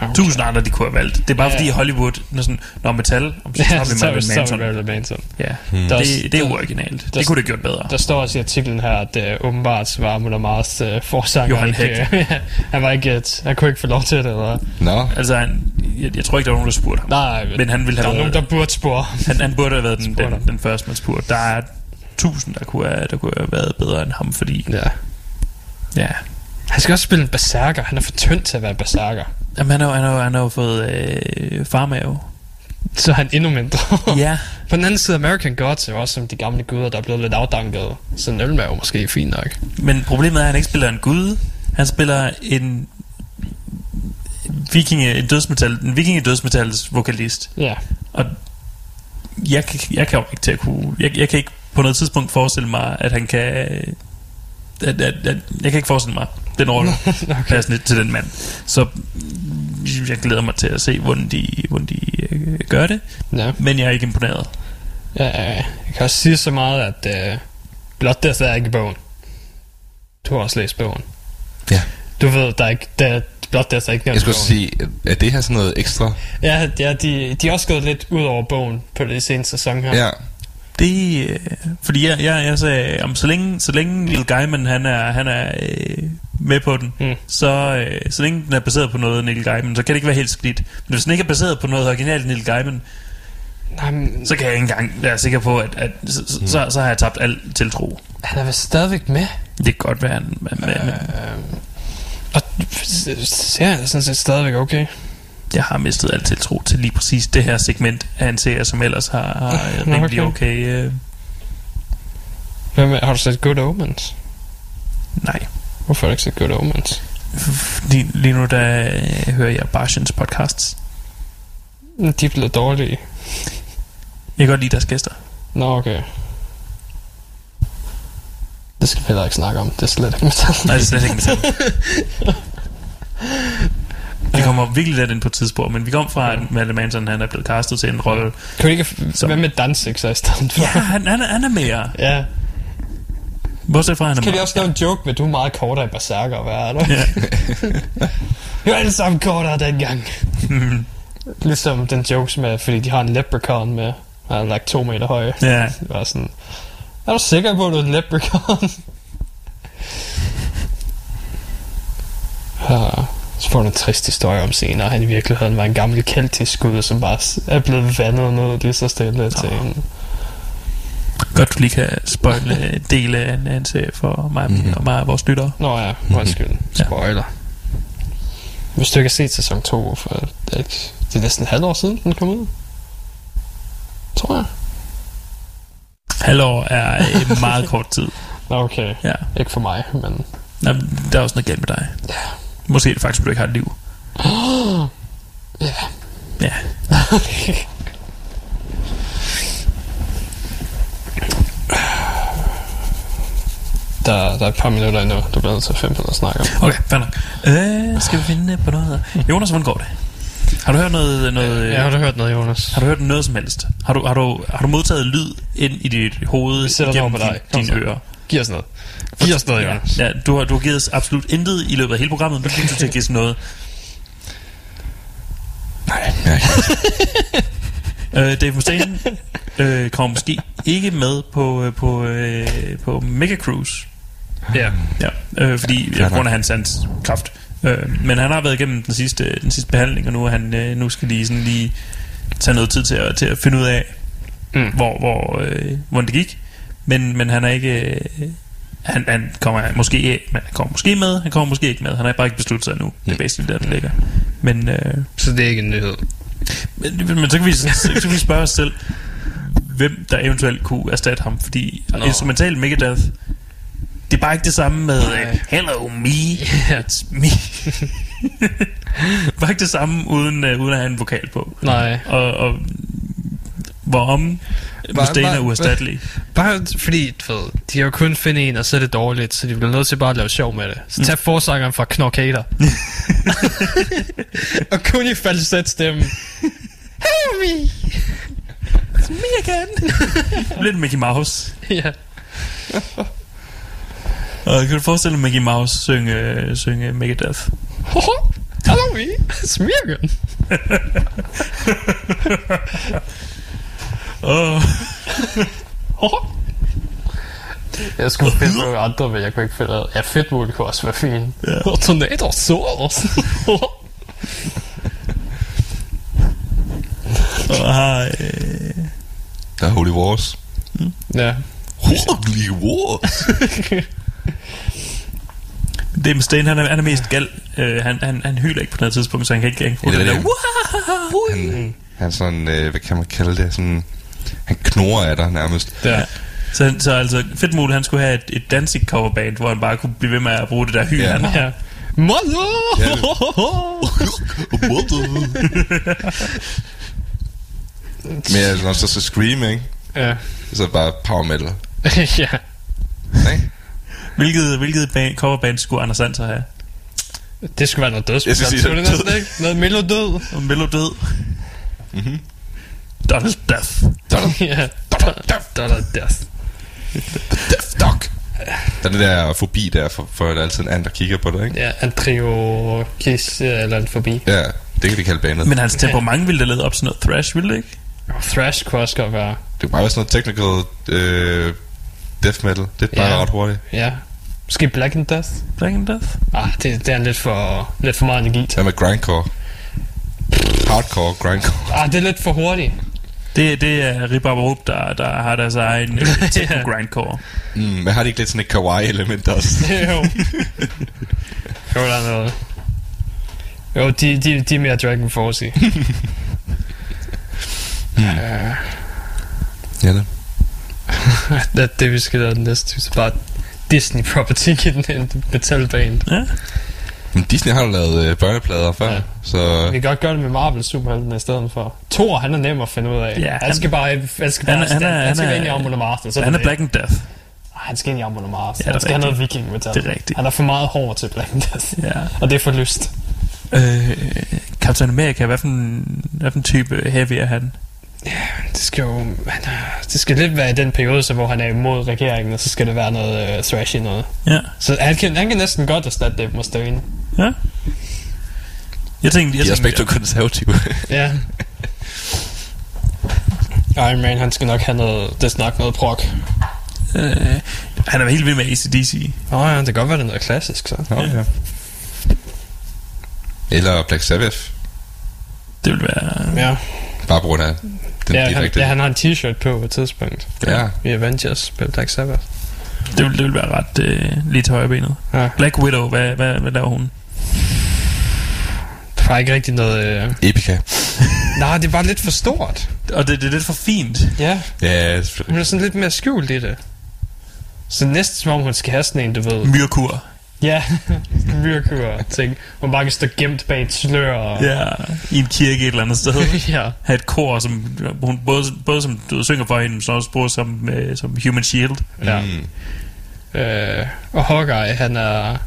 Okay. tusind andre, de kunne have valgt. Det er bare Ja. fordi Hollywood, når, sådan, når metal, om så Ja, tager vi så, Marilyn Manson. Marilyn Manson. Ja, Der også- det, det er der- uoriginalt. der- Det kunne det gjort bedre. Der står også i artiklen her, at uh, åbenbart var Muller Mars uh, forsanger. Johan ikke, uh, han var ikke et, han kunne ikke få lov til det, eller? Nå, Altså, han, jeg, jeg tror ikke, der var nogen, der spurgte ham. Nej, Men han ville der have er nogen, været, der burde spore. han, han burde have været den, den, ham. den første, man spurgte. Der er tusind, der kunne, have, der kunne have været bedre end ham, fordi... Ja. Ja. Han skal også spille en berserker. Han er for tynd til at være en berserker. Jamen, han har, han har, han har jo fået øh, farmave. Så er han endnu mindre. ja. På den anden side, American Gods er jo også som de gamle guder, der er blevet lidt afdanket. Så en ølmave måske er fint nok. Men problemet er, at han ikke spiller en gud. Han spiller en vikinge, en dødsmetal, en vikinge dødsmetals vokalist. Ja. Og jeg, jeg kan jo ikke til at kunne... Jeg, jeg kan ikke på noget tidspunkt forestille mig, at han kan... At, at, at, jeg kan ikke forestille mig den rolle okay. passende til den mand. Så jeg glæder mig til at se, hvordan de, hvordan de øh, gør det. Ja. Men jeg er ikke imponeret. ja. Jeg kan også sige så meget, at uh, Blood Death er ikke i bogen. Du har også læst bogen. Ja. Du ved, der er ikke... Der, Blood Death er ikke jeg skulle bogen. sige, er det her sådan noget ekstra? Ja, ja de, de er også gået lidt ud over bogen på det seneste sæson her. Ja. Det, øh, fordi jeg, jeg, jeg sagde, om så længe, så længe Neil Gaiman han er, han er øh, med på den, Mm. så, øh, så længe den er baseret på noget Neil Gaiman, så kan det ikke være helt skidt. Men hvis den ikke er baseret på noget originalt Neil Gaiman, Nej, men, så kan jeg ikke engang være sikker på, at, at så, så, så, så har jeg tabt al tiltro. han er vel stadigvæk med. Det kan godt være, han, men, men Øh, og serien er sådan set stadigvæk okay. Jeg har mistet al tiltro til lige præcis det her segment af en serie, som ellers har, har Nå, rimelig okay. okay. Øh, Hvem er, har du set Good Omens? nej, Hvorfor har du ikke set Good Omens? lige, lige nu der øh, hører jeg Barsens podcasts. De er blevet dårlige. Jeg kan godt lide deres gæster. Nå, okay. Det skal vi heller ikke snakke om. Det er slet ikke metal. Nej, det er slet ikke metal. Vi kommer virkelig lidt ind på tidspunkt, men vi kom fra, at Matt Manson han er blevet castet til en rolle. Kan vi ikke... Hvad med Danzig så i stedet for? Ja, han, han, er, han er mere. ja. Bortset fra, han er Kan vi også lave en joke med, at du er meget kortere i Berserker, hvad er du? Ja. Vi var alle sammen kortere dengang. ligesom den jokes med, fordi de har en leprechaun med, han er like to meter høj. Ja. Det var sådan, er du sikker på, at du er en leprechaun? ja, så får du en trist historie om senere. at Han i virkeligheden var en gammel keltisk gud, som bare er blevet vandet ned lige så stille til en... Godt, du lige kan spoile dele af en, af en serie for mig mm-hmm. og mig og vores lyttere. Nå ja, undskyld. Spoiler. Hvis du ikke har set sæson 2, for det er, det er næsten et halvt år siden, den kom ud. Tror jeg. Halvår er en meget kort tid. Nå, okay. Ja. Ikke for mig, men... Nå, der er også noget galt med dig. Ja. Måske er det faktisk, at du ikke har et liv. Ja. Ja. Der, der er et par minutter endnu, du bliver nødt til på noget at snakke om. Okay, fair nok. Øh, skal vi finde på noget? Jonas, hvordan går det? Har du hørt noget... noget Ja, har du hørt noget, Jonas? Har du hørt noget som helst? Har du, har du, har du modtaget lyd ind i dit hoved Vi sætter den over gennem på dig. din, Kom dine så. ører? Giv os noget. Os noget, Jonas. Ja, du har, du har givet os absolut intet i løbet af hele programmet, men du til at give os noget. Nej, nej. Øh, Dave Mustaine øh, kommer måske ikke med på, øh, på, øh, på Mega Cruise. Ja. Ja, øh, fordi Fair på grund af hans hans kraft. Øh, men han har været igennem den sidste, den sidste behandling, og nu, er han, øh, nu skal de sådan lige tage noget tid til at, til at finde ud af, Mm. hvor, hvor, øh, hvordan det gik. Men, men han er ikke... Øh, han, han kommer måske, men han kommer måske med, han kommer måske ikke med. Han har bare ikke besluttet sig endnu. Det er basically der, det ligger. Men, øh, Så det er ikke en nyhed. men, men så, kan vi, så, så kan vi spørge os selv, hvem der eventuelt kunne erstatte ham. Fordi Nå. instrumental Megadeth, det er bare ikke det samme med Nej. uh, Hello me, it's me. bare ikke det samme uden, uh, uden at have en vokal på. Nej. Og, og hvorom Mustaine er bare- uerstattelig. Bare fordi, du ved, de kan jo kun finde en, og så er det dårligt, så de bliver nødt til bare at lave sjov med det. Så tag forsangeren fra Knorkater. og kun i falset stemme. Help me! It's me again. Lidt Mickey Mouse. ja. Og kan du forestille dig Mickey Mouse synge, synge Megadeth? Hello me! It's me again! Åh. Jeg skulle finde nogle andre, men jeg kunne ikke finde noget. Ja, Fedtmul kunne også være fin. Ja. Og Tornado Source. Og har... Øh, Der er Holy Wars. ja. Holy Wars! Dave Mustaine, han er, han er mest gal. Uh, han, han, han hyler ikke på noget tidspunkt, så han kan ikke engang få Ja, det det er der. det. Han, han er sådan, øh, hvad kan man kalde det? Sådan, han knurrer af dig nærmest. ja. Så, så altså, Fedtmul, han skulle have et, et dancing coverband, hvor han bare kunne blive ved med at bruge det der hyl. Ja. han ja. Mother! Ja, Men altså, når så så Scream, ikke? ja. Så er det bare power metal. ja. Ikke? Hvilket, hvilket band, coverband skulle Anders Sand så have? Det skulle være noget dødsmetal. Jeg skal sige, det? Noget mellow død. Og Mello død. Mhm. Donald Death. ja. Donald Death. Death Dog. Der er det der fobi der, for, for der er altid en anden, der kigger på dig, ikke? Ja, Andrio Kiss eller en forbi. Ja, det kan vi kalde bandet. Men hans temperament ville da lede op til noget thrash, ville det ikke? Og Thrash kunne også godt være. Det kan bare være sådan noget technical øh, death metal. Det er bare Ja. ret hurtigt. Ja. Måske Black and Death? Black and Death? Ah, det, det er lidt for, lidt for meget energi til. Hvad med grindcore? Hardcore grindcore. Ah, det er lidt for hurtigt. Det, det er Rip Rup, der, der har deres egen øh, Ja. grindcore. Mm, men har de ikke lidt sådan et kawaii-element også? jo. jo, der er noget. Jo, de, de, de er mere Dragon Force i. ja, det. det er det, vi skal lave den næste. Så bare Disney property i den en metalband. Ja. Men Disney har jo lavet øh, børneplader før, Ja. så... Vi kan godt gøre det med Marvel superhelten i stedet for. Thor, han er nem at finde ud af. Ja, han, han- skal bare, han skal bare Han er- han er- han, han skal er- ind i Amon Amarth. Så Han er. Black and Death. Han skal ind i Amon Amarth. Ja, det han skal have noget rigtigt. viking metal. Det er rigtigt. Han er for meget hår til Black Death. Ja. Og det er for lyst. Øh, Captain America, hvad for en, hvad for en type heavy er han? Det skal jo... Han er, det skal lidt være i den periode, så hvor han er imod regeringen, og så skal det være noget uh, thrashy noget. Ja. Så han kan, han kan næsten godt erstatte Dave Mustaine. Ja. Jeg tænkte, jeg De er to konservative. Ja. Iron Man, han skal nok have noget... Det er nok noget prog. øh, han er helt vild med ACDC. Nå ja, det kan godt være, det er noget klassisk, så. Nå, ja. Eller Black Sabbath. Det vil være... Ja. Bare på grund af den ja, han, direkte... ja, han har en t-shirt på på et tidspunkt. Ja. I Avengers på Black Sabbath. Det vil, det vil være ret øh, lige til højre benet. Ja. Black Widow, hvad, hvad, hvad laver hun? Der er ikke rigtig noget... Øh... Epica. Nej, det er bare lidt for stort. Og det, det er lidt for fint. Ja, Ja, selvfølgelig. hun er sådan lidt mere skjult i det. Så næsten som om hun skal have sådan en, du ved... Myrkur. Ja, myrkur ting. Hun bare kan stå gemt bag et slør og... Ja, i en kirke et eller andet sted. ja. Have et kor, som hun både, både som du synger for hende, men så også bruger som, øh, som human shield. Ja. Mm. Øh, og Hawkeye, han er...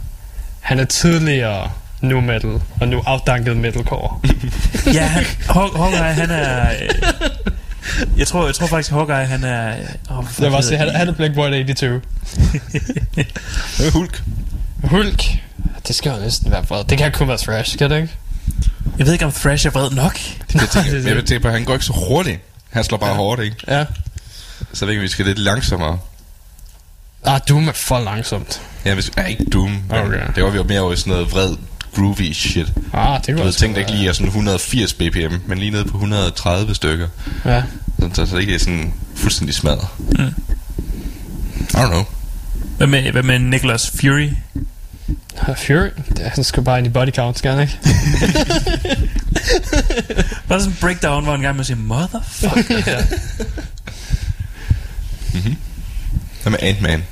Han er tidligere nu metal, og nu afdanket metalcore. ja, han, Haw- Hawkeye, han er... Øh, jeg tror, jeg tror faktisk, Hawkeye, han er... Oh, Jeg var sige, han, han er Black Boy 82. Hvad med Hulk? Hulk. Det skal jo næsten være vred. Det kan kun være Thrash, kan det ikke? Jeg ved ikke, om Thrash er vred nok. Jeg tænker, men jeg vil tænke på, at han går ikke så hurtigt. Han slår bare hårdt, ikke? Ja. Så jeg ved ikke, vi skal lidt langsommere. Ah, Doom er for langsomt. Ja, hvis, ja, ikke Doom. Okay. Det var vi jo mere over i sådan noget vred, groovy shit. Ah, det Du kunne ved, også tænk dig være- ikke lige er sådan 180 bpm, men lige nede på 130 stykker. Ja. Så, så, så det ikke er sådan fuldstændig smadret. Mm. I don't know. Hvad med, hvad med Nicholas Fury? Fury, det, han skal bare ind i body count, skal han ikke? Bare sådan en breakdown, hvor han gang med siger, motherfucker. ja. Hvad med Ant-Man?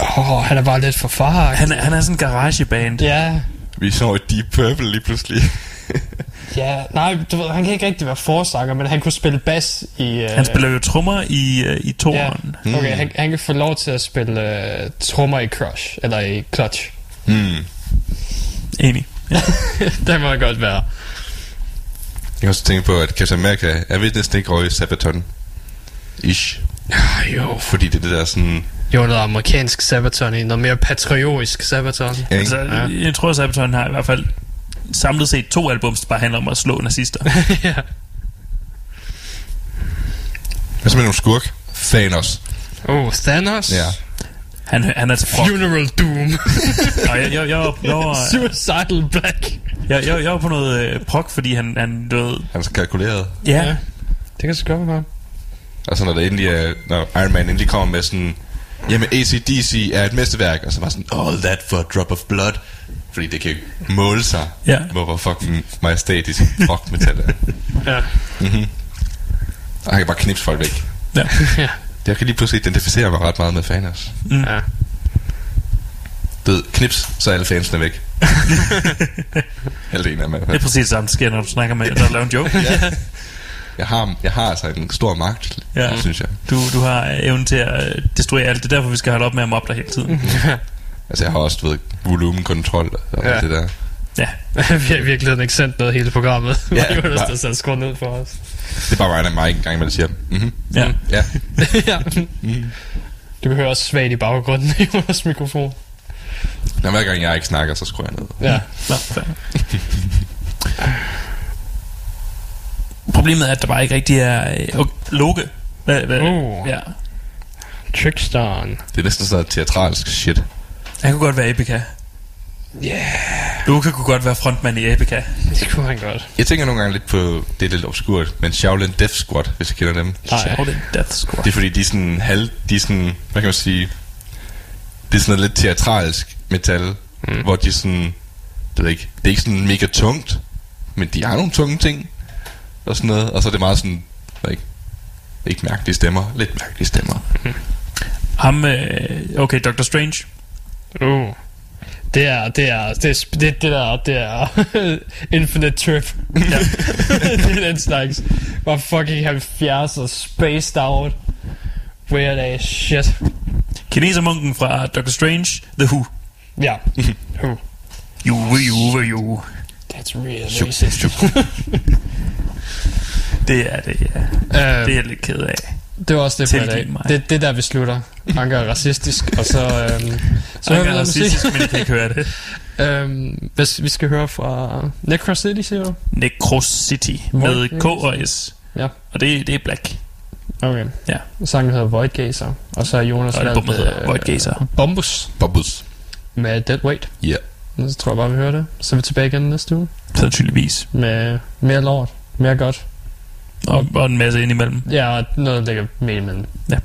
Åh, oh, han er bare lidt for far. Han, er- han er sådan en garageband. Ja, Vi så et Deep Purple lige pludselig. ja. Nej, du ved, han kan ikke rigtig være forsanger, men han kunne spille bas i... Uh, Han spiller jo trommer i, uh, i Ja, toren. okay, han, han kan få lov til at spille uh, trommer i Crush, eller i Clutch. Hmm. Enig. det må godt være. Jeg kan også tænke på, at Captain America er vist næsten ikke røget i Sabaton. Ish. Ah, jo. Fordi det er det der sådan... Jo, noget amerikansk Sabaton i, noget mere patriotisk Sabaton. Ja? Altså, Ja. jeg tror, at Sabaton har i hvert fald samlet set to albums, der bare handler om at slå nazister. ja. Hvad så med nogle skurk? Thanos. Oh, Thanos? Ja. Han, han er til prok. Funeral Doom. Og jeg, jeg, jeg, var- jeg, var, Suicidal Black. jeg, jeg, jeg var på noget øh, prok, fordi han, han døde. Han er så kalkuleret. Ja, Det kan så godt være. Og så når, det endelig er, når Iron Man endelig kommer med sådan... Jamen ACDC er et mesterværk. Og så var sådan... All that for a drop of blood. Fordi det kan måle sig. Ja. Hvor, hvor fucking majestætisk rock metal er. Ja. Mm-hmm. Og han kan bare knipse folk væk. ja. ja. Jeg kan lige pludselig identificere mig ret meget med Thanos. ja. Du ved, knips, så er alle fansene væk. Halvdelen af hvert Det er præcis samme, der sker, når du snakker med, der laver en joke. Ja. Jeg har, jeg har altså en stor magt, Ja. ja. synes jeg. Du, du har evnen til at øh, destruere alt. Det er derfor, vi skal holde op med at mobbe dig hele tiden. Altså, jeg har også, du ved, volumenkontrol og Ja. det der. Ja. vi har i virkeligheden ikke sendt noget hele programmet. Ja, Ja, Jonas, bare- der så skruet ned for os. Det er bare Ryan og mig en gang, man siger, mhm, Ja. ja. ja. Du kan høre også svagt i baggrunden i Jonas mikrofon. Når hver gang jeg ikke snakker, så skruer jeg ned. Ja. Nå. Problemet er, at der bare ikke rigtig er... Øh, okay, Loke. Hvad, hvad, Uh. ja. Trickstaren. Det er næsten sådan teatralsk shit. Han kunne godt være Epica. Yeah. Loke kunne godt være frontmand i Epica. Det kunne han godt. Jeg tænker nogle gange lidt på, det er lidt obskurt, men Shaolin Death Squad, hvis jeg kender dem. Nej. Shaolin Death Squad. Det er fordi, de er sådan halv, de er sådan, hvad kan man sige, det er sådan noget lidt teatralsk metal, mm. hvor de er sådan, det ved ikke, det er ikke sådan mega tungt, men de har nogle tunge ting, og sådan noget, og så er det meget sådan, ikke, ikke mærkelige stemmer, lidt mærkelige stemmer. Ham, øh, okay, Doctor Strange. Uh. Det er, det er, det er, det, det der, det er Infinite Trip. Ja. det er den slags. Var fucking 70 og spaced out. Weird ass shit. Kinesermunken fra Doctor Strange, The Who. Ja. Who? Juve, juve, juve. That's real racist. Det er det, ja. Øh, Det er jeg lidt ked af. Det var også det for i dag. mig. Det, det er der, vi slutter. Anker er racistisk, og så... Øhm, så vi er racistisk, men jeg kan ikke høre det. Øhm, hvis vi skal høre fra Necro City, siger du? Necros City med K og S. Ja. Og det, det er Black. Okay. Ja. Sangen hedder Void Gazer, og så er Jonas Og valgt, hedder øh, Void Gazer. Bombus Bobbus. med Dead Weight. Ja. Så tror jeg bare, vi hører det. Så er vi tilbage igen næste uge Sandsynligvis. med mere lort, mere godt. Og, og en masse indimellem. Ja, og noget, der ligger midt imellem. Ja.